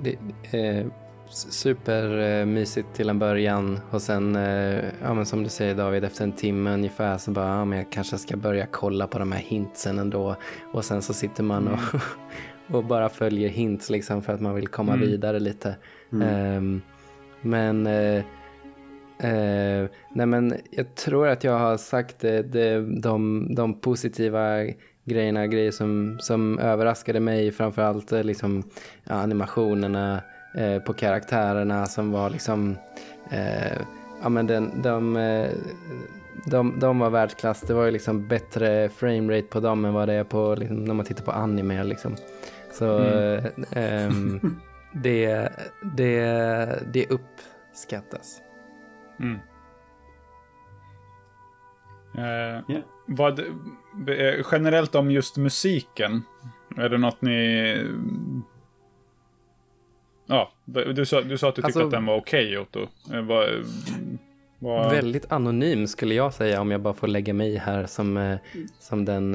det, eh, supermysigt till en början och sen, eh, ja, men som du säger David, efter en timme ungefär så bara, ja, men jag kanske ska börja kolla på de här hintsen ändå och sen så sitter man och, och bara följer hints liksom för att man vill komma Mm. vidare lite. Ehm, men eh, Eh, nej men jag tror att jag har sagt det, det, de, de positiva grejerna, grejer som, som överraskade mig, framförallt eh, liksom, ja, animationerna eh, på karaktärerna som var liksom, eh, ja men den, de, eh, de, de var världsklass. Det var ju liksom bättre framerate på dem än vad det är på, liksom, när man tittar på anime liksom. Så mm. ähm, det, det, det uppskattas. Mm. Uh, yeah. vad, eh, generellt om just musiken. Är det något ni... Ja, du sa, du sa att du tyckte alltså, att den var okej, okay, Otto. Eh, vad, vad... Väldigt anonym skulle jag säga om jag bara får lägga mig här som, som den...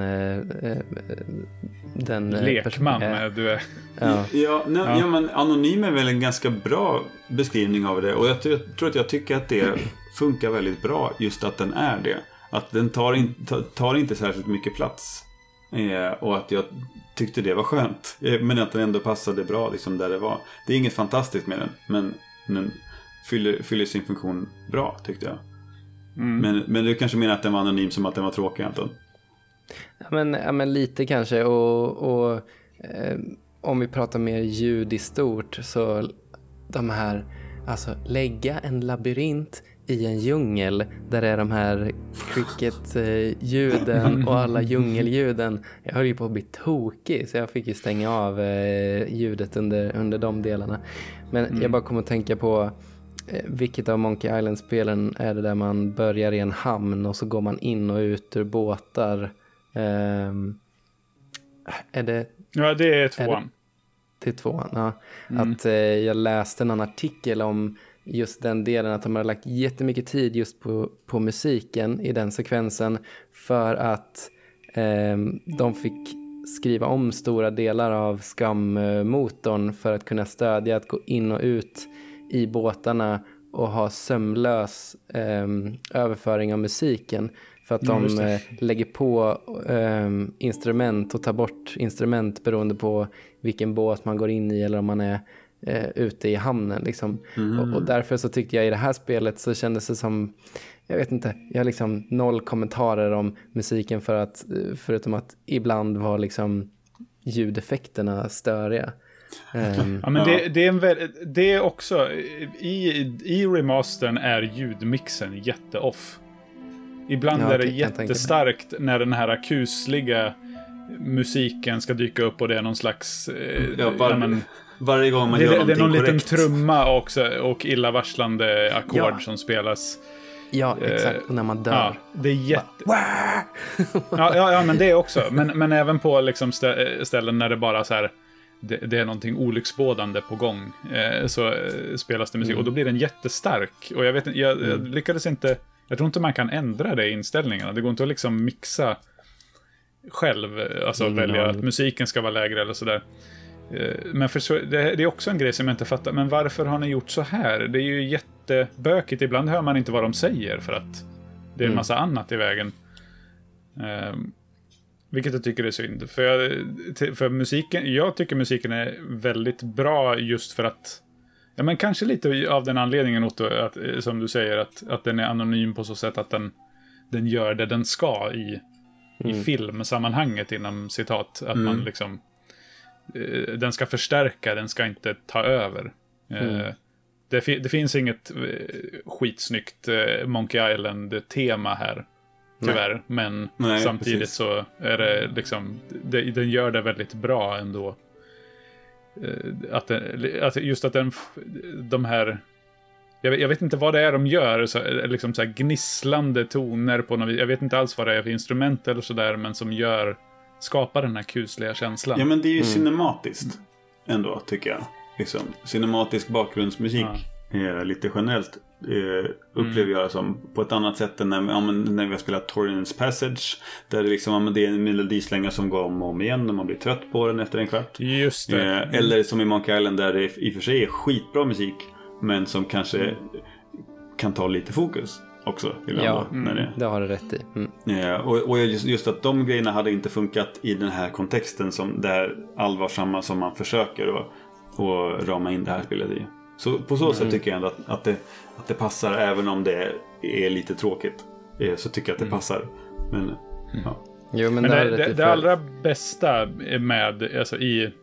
den Lekman är. du är. Ja, ja, nej, ja. ja, men anonym är väl en ganska bra beskrivning av det. Och jag, jag tror att jag tycker att det funkar väldigt bra, just att den är det. Att den tar, in, tar inte särskilt mycket plats. Eh, och att jag tyckte det var skönt. Eh, men att den ändå passade bra liksom där det var. Det är inget fantastiskt med den. Men den fyller, fyller sin funktion bra tyckte jag. Mm. Men, men du kanske menar att den var anonym som att den var tråkig Anton? Ja men, ja, men lite kanske. Och, och eh, om vi pratar mer ljud i stort så de här, alltså lägga en labyrint i en djungel där det är de här cricket-ljuden och alla djungelljuden. Jag höll ju på att bli tokig så jag fick ju stänga av eh, ljudet under, under de delarna. Men mm. jag bara kom att tänka på eh, vilket av Monkey Island-spelen är det där man börjar i en hamn och så går man in och ut ur båtar. Um, är det... Ja, det är tvåan. Är det, till tvåan, ja. Mm. Att eh, jag läste en artikel om just den delen att de har lagt jättemycket tid just på, på musiken i den sekvensen för att eh, de fick skriva om stora delar av Scum-motorn för att kunna stödja att gå in och ut i båtarna och ha sömlös eh, överföring av musiken. För att de eh, lägger på eh, instrument och tar bort instrument beroende på vilken båt man går in i eller om man är eh, ute i hamnen. Liksom. Mm. Och, och, därför så tyckte jag i det här spelet så kändes det som, jag vet inte, jag har liksom noll kommentarer om musiken för att, förutom att ibland var liksom ljudeffekterna störiga. Um, ja, men det, det, är en, det är också, i, i remastern är ljudmixen jätteoff. Ibland ja, är det jättestarkt när den här kusliga musiken ska dyka upp och det är någon slags... Eh, ja, var, men, varje gång man det, gör någonting Det är någon korrekt. liten trumma också och illavarslande ackord ja. som spelas. Ja, exakt. Och när man dör. Ja, det är jätte... ja, ja, ja, men det också. Men, men även på liksom ställen när det bara så här... Det, det är någonting olycksbådande på gång. Eh, så eh, spelas det musik. Mm. Och då blir den jättestark. Och jag vet inte, jag, mm. jag lyckades inte... Jag tror inte man kan ändra det i inställningarna. Det går inte att liksom mixa själv. Alltså mm, välja att musiken ska vara lägre eller sådär. Eh, men för det, det, är också en grej som jag inte fattar. Men varför har ni gjort så här? Det är ju jättebökigt. Ibland hör man inte vad de säger för att det är en mm. massa mm. annat i vägen. Um, vilket jag tycker är synd. För, jag, för musiken, jag tycker musiken är väldigt bra just för att Ja, men kanske lite av den anledningen, Otto, att, eh, som du säger, att, att den är anonym på så sätt att den, den gör det den ska i, mm. i filmsammanhanget, inom citat. Att mm. man liksom den ska förstärka, den ska inte ta över. Eh, mm. Det, det, finns inget eh, skitsnyggt Monkey Island-tema här. Tyvärr. Nej. Men Nej, samtidigt precis. så är det liksom, det, den gör det väldigt bra ändå. Att, den, att just att den, de här, jag vet, jag vet, inte vad det är de gör, så, liksom så gnisslande toner på något vis. Jag vet inte alls vad det är för instrument eller sådär, men som gör skapar den här kusliga känslan. Ja, men det är ju mm. cinematiskt ändå, tycker jag. Liksom, cinematisk bakgrundsmusik ja. lite generellt eh, upplever mm. jag som på ett annat sätt än när, ja, när vi har spelat Torrens Passage. Där det, liksom, ja, det är en melodislänga som går om och om igen och man blir trött på den efter en kvart. Just det. Eh, eller som i Monkey Island där det i och för sig är skitbra musik men som kanske mm. kan ta lite fokus också. ja, då, när det... det har du rätt i. Mm. Ja, och, och just, just, att de grejerna hade inte funkat i den här kontexten som det här allvarsamma som man försöker att och rama in det här spelet i. Så på så mm. sätt tycker jag ändå att, att, det, att det passar även om det är lite tråkigt. Eh, så tycker jag att det mm. passar. Men, mm. ja. Jo, men, Men det, det, det, allra bästa med, alltså i,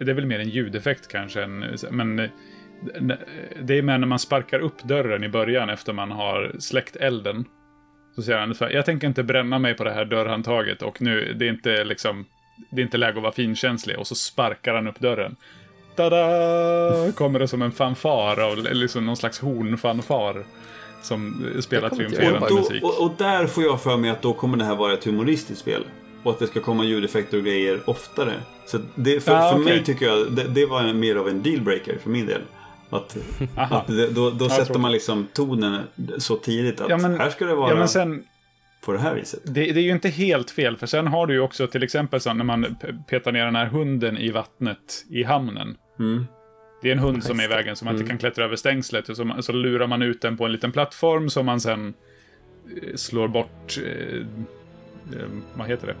det är väl mer en ljudeffekt kanske, än, men det är med när man sparkar upp dörren i början efter man har släckt elden. Så säger han här, jag tänker inte bränna mig på det här dörrhandtaget och nu, det är inte liksom, det är inte läge att vara finkänslig. Och så sparkar han upp dörren. Tada! Kommer det som en fanfar, och liksom någon slags hornfanfar. Som spelar triumferande musik. och, och där får jag för mig att då kommer det här vara ett humoristiskt spel. Och att det ska komma ljudeffekter och grejer oftare. Så det, för, Ja, för okej. mig tycker jag det, det var mer av en dealbreaker för min del. Att, att det, då, då sätter man liksom tonen så tidigt att Ja, men- här ska det vara Ja, men sen, på det här viset. Det, det är ju inte helt fel, för sen har du ju också till exempel så när man petar ner den här hunden i vattnet i hamnen. Mm. Det är en hund som är i vägen som man inte Mm. kan klättra över stängslet. Och så, så lurar man ut den på en liten plattform som man sen eh, slår bort... Eh, eh, vad heter det?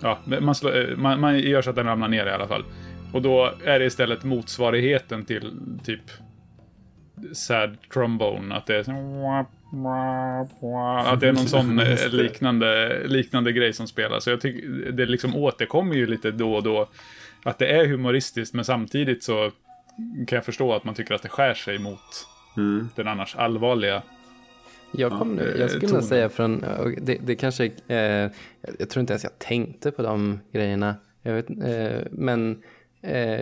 Ja, man, slår, eh, man, man gör så att den ramlar ner i alla fall. Och då är det istället motsvarigheten till typ Sad Trombone. Att det är, så- att det är någon sån eh, liknande, liknande grej som spelas. Så jag tycker det liksom återkommer ju lite då och då. Att det är humoristiskt, men samtidigt så kan jag förstå att man tycker att det skär sig mot Mm. den annars allvarliga. Jag, kom, Ja, jag skulle nog säga från, det, det kanske, eh, jag, tror inte ens jag tänkte på de grejerna. Jag vet, eh, men eh,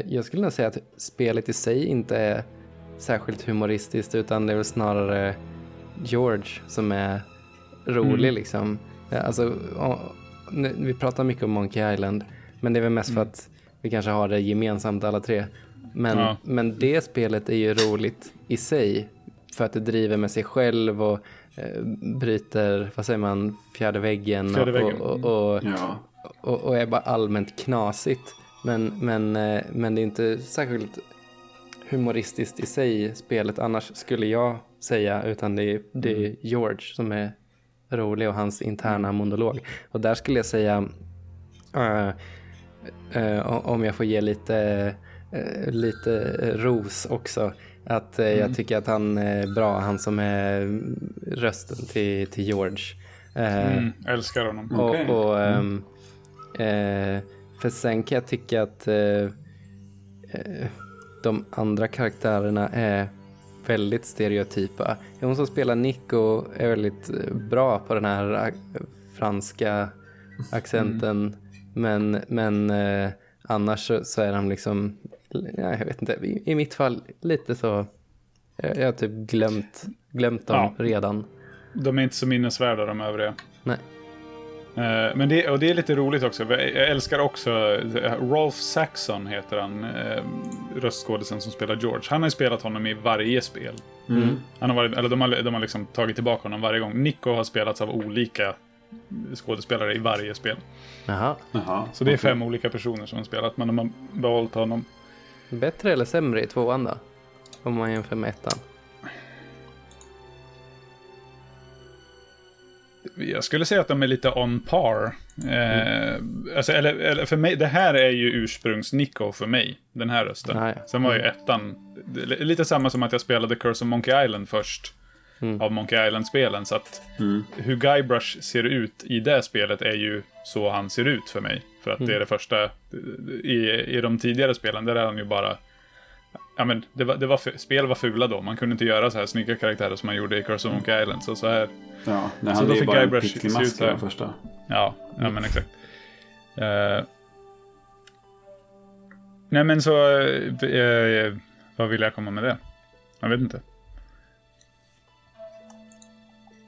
jag skulle nog säga att spelet i sig inte är särskilt humoristiskt utan det är väl snarare George som är rolig Mm. liksom. Alltså, vi pratar mycket om Monkey Island men det är väl mest för att vi kanske har det gemensamt alla tre. Men, Ja. men det spelet är ju roligt i sig för att det driver med sig själv och eh, bryter, vad säger man, fjärde väggen, Fjärde väggen. Och, och, och, Ja. och, och är bara allmänt knasigt. Men, men, eh, men det är inte särskilt humoristiskt i sig, spelet annars skulle jag säga, utan det är, det är George som är rolig och hans interna monolog. Och där skulle jag säga, eh, eh, om jag får ge lite, eh, lite ros också, att eh, jag tycker att han är bra, han som är rösten till, till George. Mm, älskar honom. Och, och, ehm, eh, för sen kan jag tycka att eh, eh, de andra karaktärerna är väldigt stereotypa. Hon som spelar Nico är väldigt eh, bra på den här ac- franska accenten. Men, men eh, annars så, så är de liksom, ja, jag vet inte, i, i mitt fall lite så, jag, jag har typ glömt, glömt dem Ja. redan. De är inte så minnesvärda de övriga. Nej. Eh, Men det, och det är lite roligt också. Jag älskar också eh, Rolf Saxon heter han, eh, röstskådisen som spelar George. Han har ju spelat honom i varje spel. Mm. Han har varit, eller de har, de har liksom tagit tillbaka honom varje gång. Nico har spelats av olika skådespelare i varje spel. Jaha. Jaha. Så det är fem olika personer som har spelat, men de har behållit honom. Bättre eller sämre i tvåan då? Om man jämför med ettan. Jag skulle säga att de är lite on par. Eh, alltså, eller, eller för mig, det här är ju ursprungs-Nico för mig, den här rösten. Ah, ja. Sen var ju ettan, det är lite samma som att jag spelade Curse of Monkey Island först. Mm. Av Monkey Island-spelen, så att Mm. hur Guybrush ser ut i det spelet är ju så han ser ut för mig. För att det är det första, i, i de tidigare spelen, där är han ju bara... Ja men, det var, det var, spel var fula då, man kunde inte göra så här snygga karaktärer som man gjorde i Curse of Monkey Island. Så, så här, Ja, nej, Så han då fick bara en Guybrush se ut så här. första. Ja, ja men exakt. Eh, nej men så, eh, vad vill jag komma med det? Jag vet inte.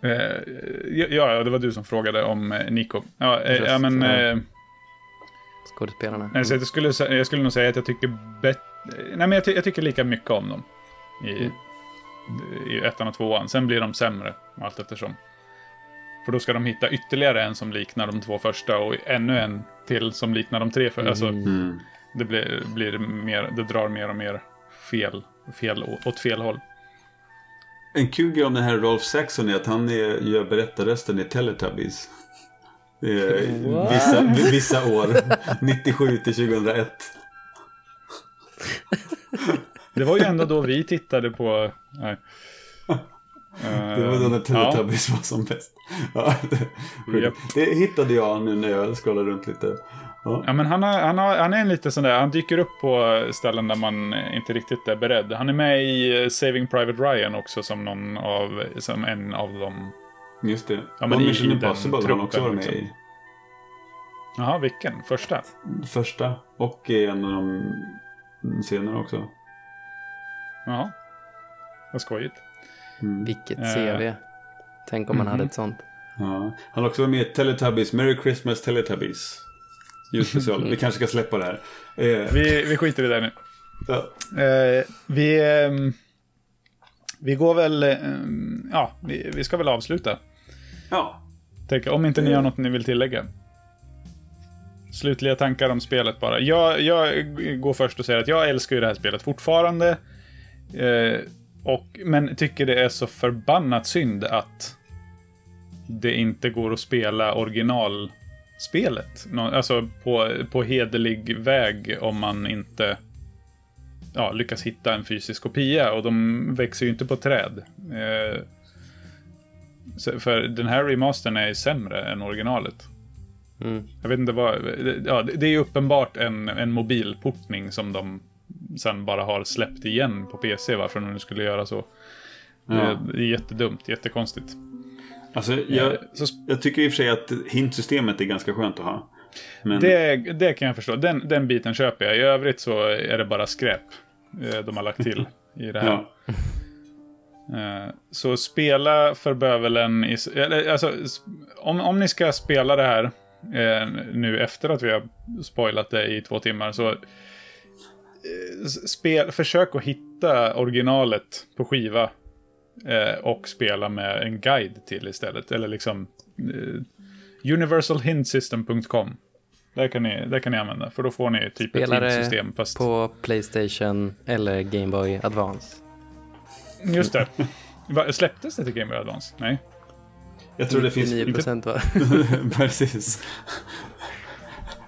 Eh, ja, det var du som frågade om Nico. Ja, eh, ja men... Skådespelarna. nej, så jag, skulle, jag skulle nog säga att jag tycker bättre... Nej, men jag, ty- jag tycker lika mycket om dem. I, Mm. I ettan och tvåan. Sen blir de sämre, allt eftersom. För då ska de hitta ytterligare en som liknar de två första och ännu en till som liknar de tre första. Alltså, Mm. Mm. det blir, blir mer, det drar mer och mer fel, fel åt fel håll. En kul grej om den här Rolf Saxon är att han är, gör berättarrösten i Teletubbies. What? vissa, vissa år. 97 till 2001. Det var ju ändå då vi tittade på... Nej. Det var då när Teletubbies var som bäst. Ja, det, det hittade jag nu när jag scrollade runt lite. Ja. Ja, men han, har, han, har, han är en lite sån där, han dyker upp på ställen där man inte riktigt är beredd. Han är med i eh, Saving Private Ryan också som någon av, som en av dem. Just det. Ja, men och i- Mission i Impossible har han också varit med liksom. Jaha, vilken? Första? i. Första och i en av de senare också. Jaha. Vad skojigt. Mm. Vilket Eh. CV. Tänk om man Mhm. hade ett sånt. Ja. Han har också varit med i Teletubbies, Merry Christmas Teletubbies. Julspecial. Vi kanske ska släppa det här. Eh, Vi, vi skiter i det nu. ja. Eh, vi, ehm, vi går väl, ehm, ja, vi, vi ska väl avsluta. ja. Tänk, om inte ni har något ni vill tillägga. Slutliga tankar om spelet bara. Jag, jag går först och säger att jag älskar ju det här spelet fortfarande. Eh, och, men tycker det är så förbannat synd att det inte går att spela originalspelet. Alltså på, på hederlig väg om man inte ja, lyckas hitta en fysisk kopia. Och de växer ju inte på träd. Eh, för den här remastern är sämre än originalet. Mm. Jag vet inte vad... Ja, det är ju uppenbart en, en mobilportning som de sen bara har släppt igen på PC, varför de nu skulle göra så. Ja. Det, är jättedumt, jättekonstigt. Alltså, jag, Eh, jag tycker i och för sig att hintsystemet är ganska skönt att ha. Men, det, det kan jag förstå. Den, den biten köper jag. I övrigt så är det bara skräp eh, de har lagt till i det här. ja. Eh, Så spela för bövelen, i, eller, alltså, om, om ni ska spela det här eh, nu efter att vi har spoilat det i två timmar så eh, spel, försök att hitta originalet på skiva eh, och spela med en guide till istället. Eller liksom eh, universalhintsystem.com. Där kan, ni, där kan ni använda, för då får ni typ Spela ett hintsystem. Fast... På Playstation eller Game Boy Advance. Just det. Släpptes det till Game Boy Advance? Nej. Jag tror det finns... 99 Inte, procent va? precis.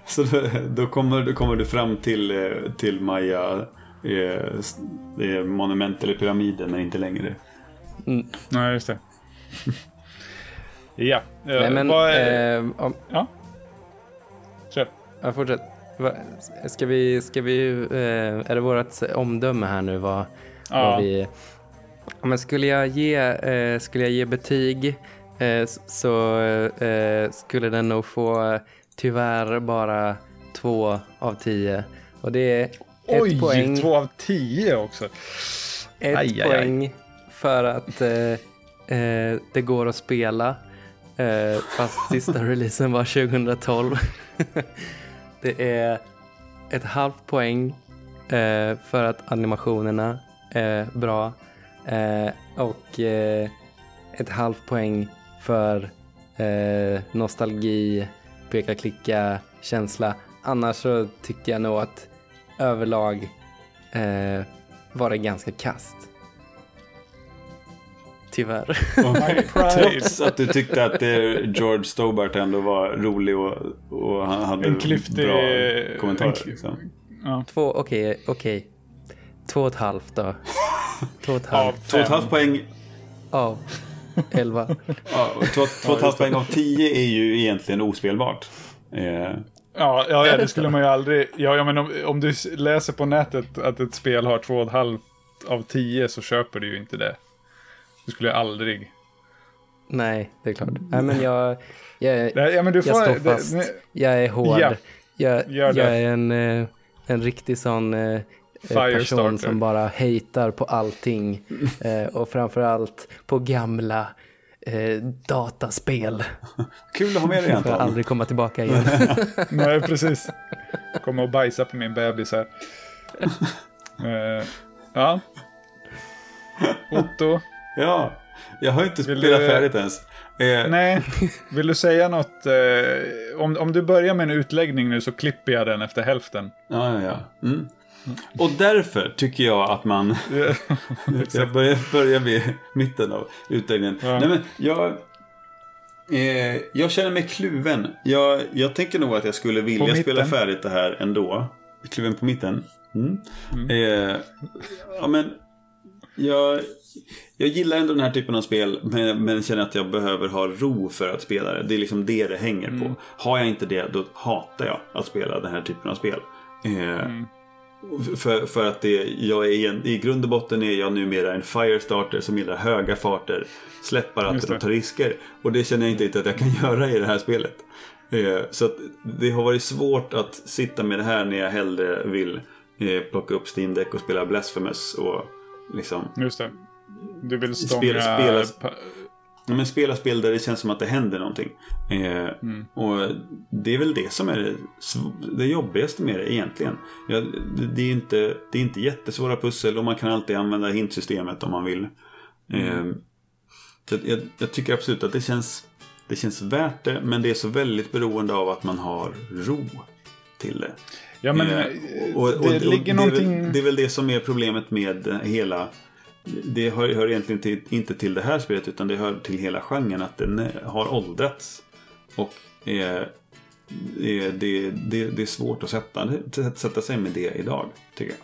Så då, då, kommer, då kommer du fram till, eh, till Maya eh, s- det är monument eller pyramiden, men inte längre. Mm. Nej, just det. ja. eh, Nej men, vad är... eh, om, Ja. Kör. ja, fortsätt. Va, ska vi, ska vi, eh, är det vårt omdöme här nu vad, Ja. vad vi... Men skulle jag ge, eh, skulle jag ge betyg eh, så eh, skulle den nog få eh, tyvärr bara två av tio. Och det är ett Oj, poäng. två av tio också. Ett Aj, aj, aj. poäng för att eh, eh, det går att spela. Eh, fast sista releasen var 2012. det är ett halvt poäng eh, för att animationerna är bra. Eh, och eh, ett halvt poäng för eh, nostalgi, peka-klicka, känsla. Annars så tycker jag nog att överlag eh, var det ganska kast. Tyvärr. My pride. Trots att du tyckte att eh, George Stobart ändå var rolig och, och han hade En klyftig- bra en kommentarer. Liksom. Ja. Två, okej, okej. Två och ett halvt då. Två och ett halvt Två och ett halvt poäng av elva. Ja, och två, två och ett halvt poäng av tio är ju egentligen ospelbart. Eh, Ja, ja, ja, det skulle man ju aldrig... Ja, ja men om, om du läser på nätet att ett spel har två och ett halvt av tio så köper du ju inte det. Du skulle ju aldrig... Nej, det är klart. Nej, men jag, jag, Ja, men du får... jag står det- fast. det- Jag är hård. Ja, jag, gör jag är en, eh, en riktig sån eh, person Firestarter. som bara hatar på allting. Eh, och framförallt på gamla eh, dataspel. kul att ha med dig Får jag Anton. aldrig komma tillbaka igen. Nej, precis. Kommer och bajsa på min bebis här. Eh, ja. Otto. Ja, jag har inte spelat du- färdigt ens. Eh, Nej, vill du säga något? Eh, om, om du börjar med en utläggning nu så klipper jag den efter hälften. Ja, ja, ja. Mm. Och därför tycker jag att man... jag börjar, börjar vid mitten av utläggningen. Ja. Nej, men jag... Eh, jag känner mig kluven. Jag, jag tänker nog att jag skulle vilja spela färdigt det här ändå. Kluven på mitten. Mm. Eh, ja, men jag, jag gillar ändå den här typen av spel men, men känner att jag behöver ha ro för att spela det. Det är liksom det det hänger Mm. på. Har jag inte det då hatar jag att spela den här typen av spel. Eh, Mm. För, för att det, jag är en, i grund och botten är jag numera en firestarter som gillar höga farter. Ratten det. och ta risker. Och det känner jag inte riktigt att jag kan göra i det här spelet. Eh, så att det har varit svårt att sitta med det här när jag hellre vill eh, plocka upp Steam Deck och spela Blasphemous och liksom Just det. Du vill stånga... Spel- spelas- pa- Ja, men spela spel där det känns som att det händer någonting. Eh, Och det är väl det som är det, det jobbigaste med det egentligen. Ja, det, det, är inte, det är inte jättesvåra pussel och man kan alltid använda hintsystemet om man vill. Eh, så att jag, jag tycker absolut att det känns, det känns värt det men det är så väldigt beroende av att man har ro till det. Ja, men Eh, eh, och- och- det och ligger det är någonting... Väl, det är väl det som är problemet med hela... Det hör, hör egentligen till, inte till det här spelet utan det hör till hela genren att den har åldrats. Och eh, det, det, det, det är svårt att sätta, sätta sig med det idag, tycker jag.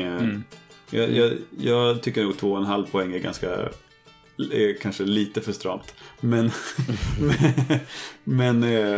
Eh, Mm. jag, jag. Jag tycker nog två och en halv poäng är ganska är kanske lite för stramt. Men, men, eh,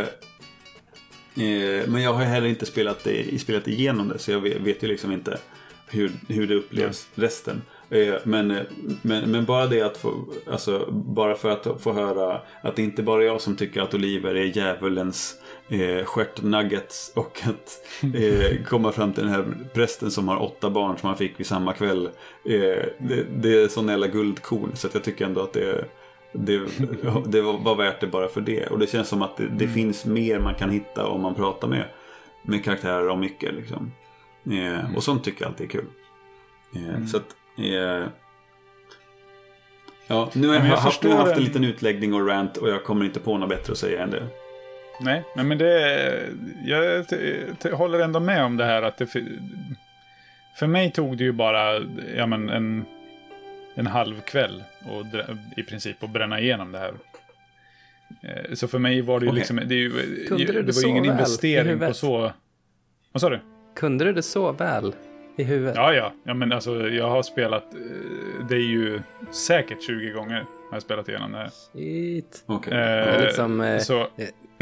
eh, men jag har heller inte spelat, det, spelat igenom det så jag vet, vet ju liksom inte hur, hur det upplevs resten. Eh, men, eh, men, men bara det att få, alltså bara för att få höra att det inte bara är jag som tycker att oliver är djävulens eh, stjärtnuggets och att eh, komma fram till den här prästen som har åtta barn som han fick vid samma kväll. Eh, det, det är sån jävla guldkorn så att jag tycker ändå att det, det, det var, värt det bara för det. Och det känns som att det, det finns mer man kan hitta om man pratar med, med karaktärer om mycket. Liksom. Eh, och sånt tycker jag alltid är kul. Eh, Så att, eh, ja, nu har jag, jag haft, nu har jag haft en liten utläggning och rant och jag kommer inte på något bättre att säga än det. Nej, nej, men det... Jag håller ändå med om det här att det... För, mig tog det ju bara ja, men en, en halv kväll och, i princip att bränna igenom det här. Eh, Så för mig var det ju Okej. liksom... Det, ju, det det var ju ingen investering på så... Vad sa du? Kunde du det så väl i huvudet? Ja, ja. ja men alltså, jag har spelat... eh, Det är ju säkert 20 gånger har jag spelat igenom det här. Shit. Okej. Eh, liksom, eh, så,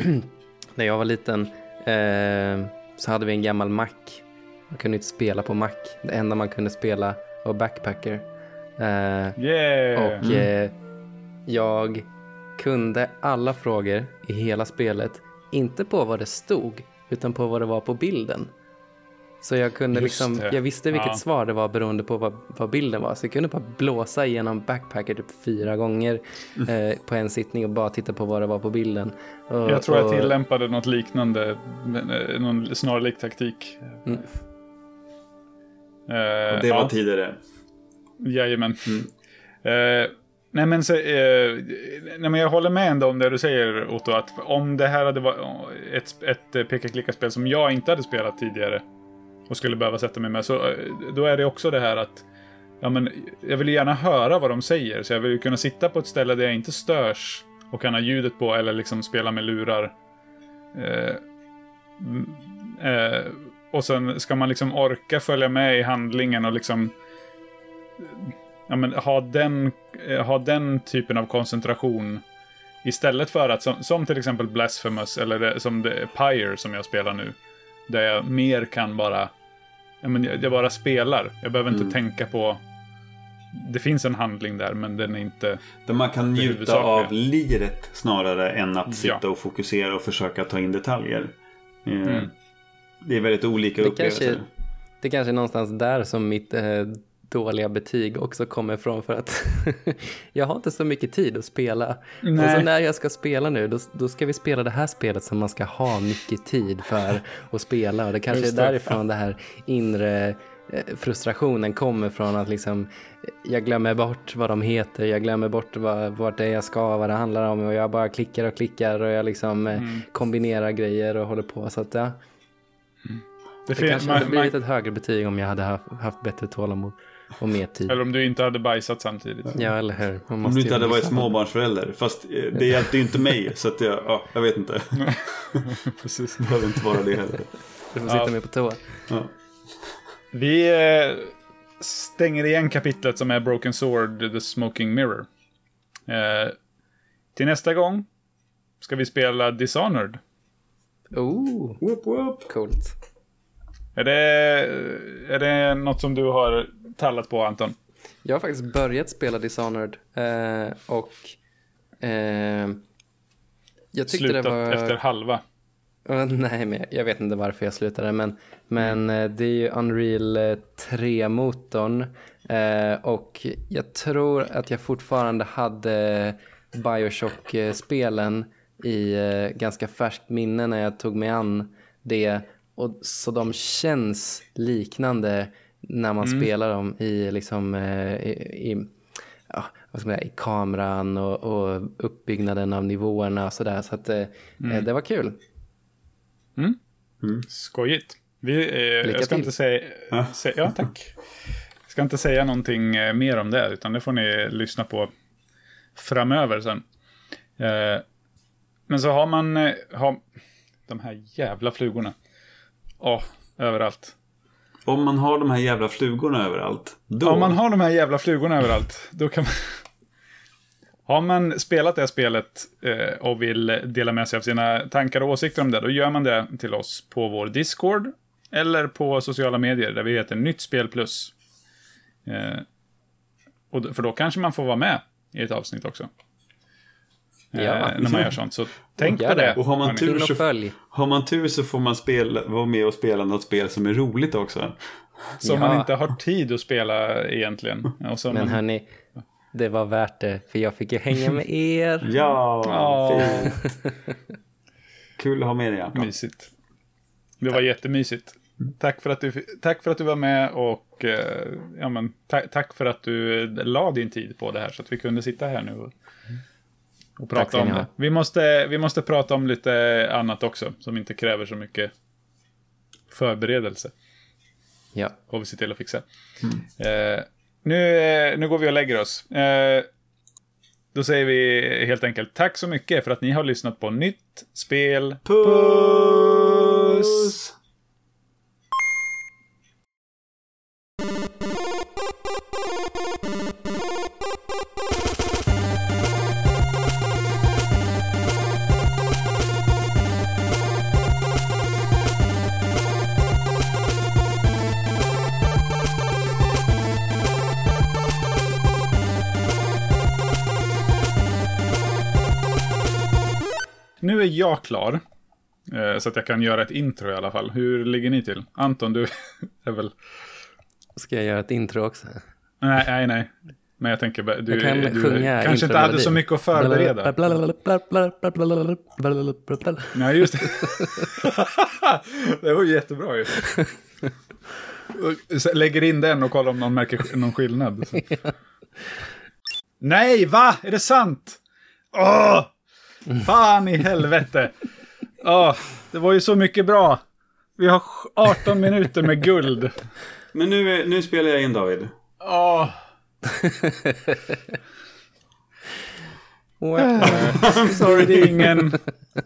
När jag var liten eh, så hade vi en gammal Mac. Man kunde inte spela på Mac. Det enda man kunde spela var Backpacker. Eh, yeah! och eh, jag kunde alla frågor i hela spelet. Inte på vad det stod, utan på vad det var på bilden. Så jag kunde Just liksom, det. jag visste vilket Ja. svar det var beroende på vad, vad bilden var. Så jag kunde bara blåsa igenom Backpacker typ fyra gånger Mm. eh, på en sittning och bara titta på vad det var på bilden. Och, Jag tror jag och- tillämpade något liknande, eh, någon snarlik taktik. Mm. Eh, Och det var tidigare. Jajamän. Mm. Eh, nej, men så, eh, nej, men jag håller med ändå om det du säger, Otto. Att om det här hade varit ett, ett peka-klicka-spel som jag inte hade spelat tidigare och skulle behöva sätta mig med, så eh, då är det också det här att ja, men, jag vill ju gärna höra vad de säger, så jag vill ju kunna sitta på ett ställe där jag inte störs och kan ha ljudet på eller liksom spela med lurar. Eh, eh, och sen ska man liksom orka följa med i handlingen och liksom ja, men ha, den, eh, ha den typen av koncentration istället för att, som, som till exempel Blasphemous eller det, som det, Pyre som jag spelar nu, där jag mer kan bara, ja, men jag, jag bara spelar. Jag behöver inte Mm. tänka på, det finns en handling där, men den är inte, Där man kan njuta av liret snarare än att sitta Ja. och fokusera och försöka ta in detaljer. Eh, Mm. Det är väldigt olika Det upplevelser. kanske, det kanske är någonstans där som mitt eh, dåliga betyg också kommer ifrån för att jag har inte så mycket tid att spela. Och så Nej. när jag ska spela nu, då, då ska vi spela det här spelet som man ska ha mycket tid för att spela. Och det kanske Just är det. därifrån det här inre eh, frustrationen kommer från att liksom eh, jag glömmer bort vad de heter, jag glömmer bort vad, vart det är jag ska, vad det handlar om och jag bara klickar och klickar och jag liksom eh, Mm. kombinerar grejer och håller på. Så att ja, det det fin- kanske hade blivit man- ett högre betyg om jag hade haft, haft bättre tålamod och mer tid. eller om du inte hade bajsat samtidigt. Ja, eller hur? Man Om du inte hade varit småbarnsförälder. Fast eh, det hjälpte ju inte mig. Så att jag, ja, jag vet inte. Precis. Behöver inte vara det heller. Du får sitta Ja. med på toa. Ja. Vi, eh, stänger igen kapitlet som är Broken Sword, The Smoking Mirror. Eh, till nästa gång ska vi spela Dishonored. Oh, Whoop, whoop. coolt. Är det, är det något som du har tallat på, Anton? Jag har faktiskt börjat spela Dishonored eh, och eh, jag tyckte Slutat det var... efter halva. Uh, nej, men jag vet inte varför jag slutade, men, men eh, det är ju Unreal 3-motorn eh, och jag tror att jag fortfarande hade Bioshock-spelen i eh, ganska färskt minne när jag tog mig an det. Och, så de känns liknande när man spelar dem i, liksom, eh, i, i, ja, vad ska man säga, i kameran och, och uppbyggnaden av nivåerna och sådär. Så att, eh, eh, det var kul. Skojigt. Vi, eh, jag ska till. inte säga... Sä, ja, tack. Jag ska inte säga någonting mer om det, utan det får ni lyssna på framöver sen. Eh, men så har man... Eh, har, de här jävla flugorna. Åh, överallt. Om man har de här jävla flugorna överallt. Då... Om man har de här jävla flugorna överallt, då kan man... Har man spelat det här spelet eh, och vill dela med sig av sina tankar och åsikter om det, då gör man det till oss på vår Discord eller på sociala medier där vi heter Nytt Spel Plus. Eh, och för då kanske man får vara med i ett avsnitt också. Eh, Ja. när man gör sånt. Så tänk Gör på det. Och har man tur så-. Har man tur så får man spela, vara med och spela något spel som är roligt också. Som Ja. man inte har tid att spela egentligen. Men man, hörni, det var värt det, för jag fick ju hänga med er. Ja, fint. Kul att ha med dig Anton. Mysigt. Det var jättemysigt. Tack för, att du, tack för att du var med och eh, ja, men, ta, tack för att du la din tid på det här så att vi kunde sitta här nu och, och prata om det. Vi måste, vi måste prata om lite annat också som inte kräver så mycket förberedelse. Ja, Får vi se till att fixa. Eh, nu, eh, nu går vi och lägger oss. Eh, då säger vi helt enkelt tack så mycket för att ni har lyssnat på Nytt Spel Puss! Nu jag klar. Eh, så att jag kan göra ett intro i alla fall. Hur ligger ni till? Anton, du är väl... ska jag göra ett intro också? Nej, nej, nej. Men jag tänker, du, Jag kan du kanske inte hade så mycket att förbereda. Nej, just det. det var jättebra ju. Lägger in den och kollar om någon märker någon skillnad. Nej, va? Är det sant? Åh! Fan i helvete. Åh, det var ju så mycket bra. Vi har 18 minuter med guld. Men nu, är- nu spelar jag in David. Åh. Så blir, det ingen,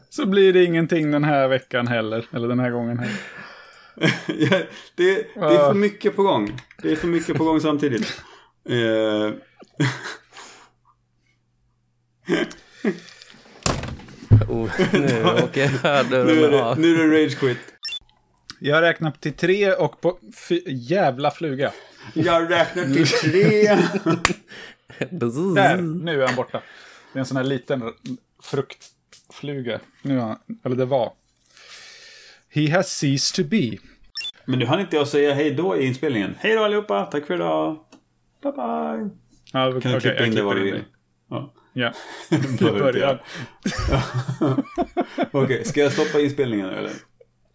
så blir det ingenting den här veckan heller. Eller den här gången heller. Ja, det, det är för mycket på gång. Det är för mycket på gång samtidigt. Oh, nu åker det, av. nu är det rage quit. Jag räknar till tre och på... Jävla fluga. Jag räknar till tre. Bzzz. Där, nu är han borta. Det är en sån här liten fruktfluga. Nu är han, eller det var. He has ceased to be. Men nu hann inte jag säga hej då i inspelningen. Hej då allihopa, tack för idag. Bye bye. Ja, Kan okej, du klippa in det vad du vill? Ja. Ja, i början. Okej, ska jag stoppa inspelningen nu eller?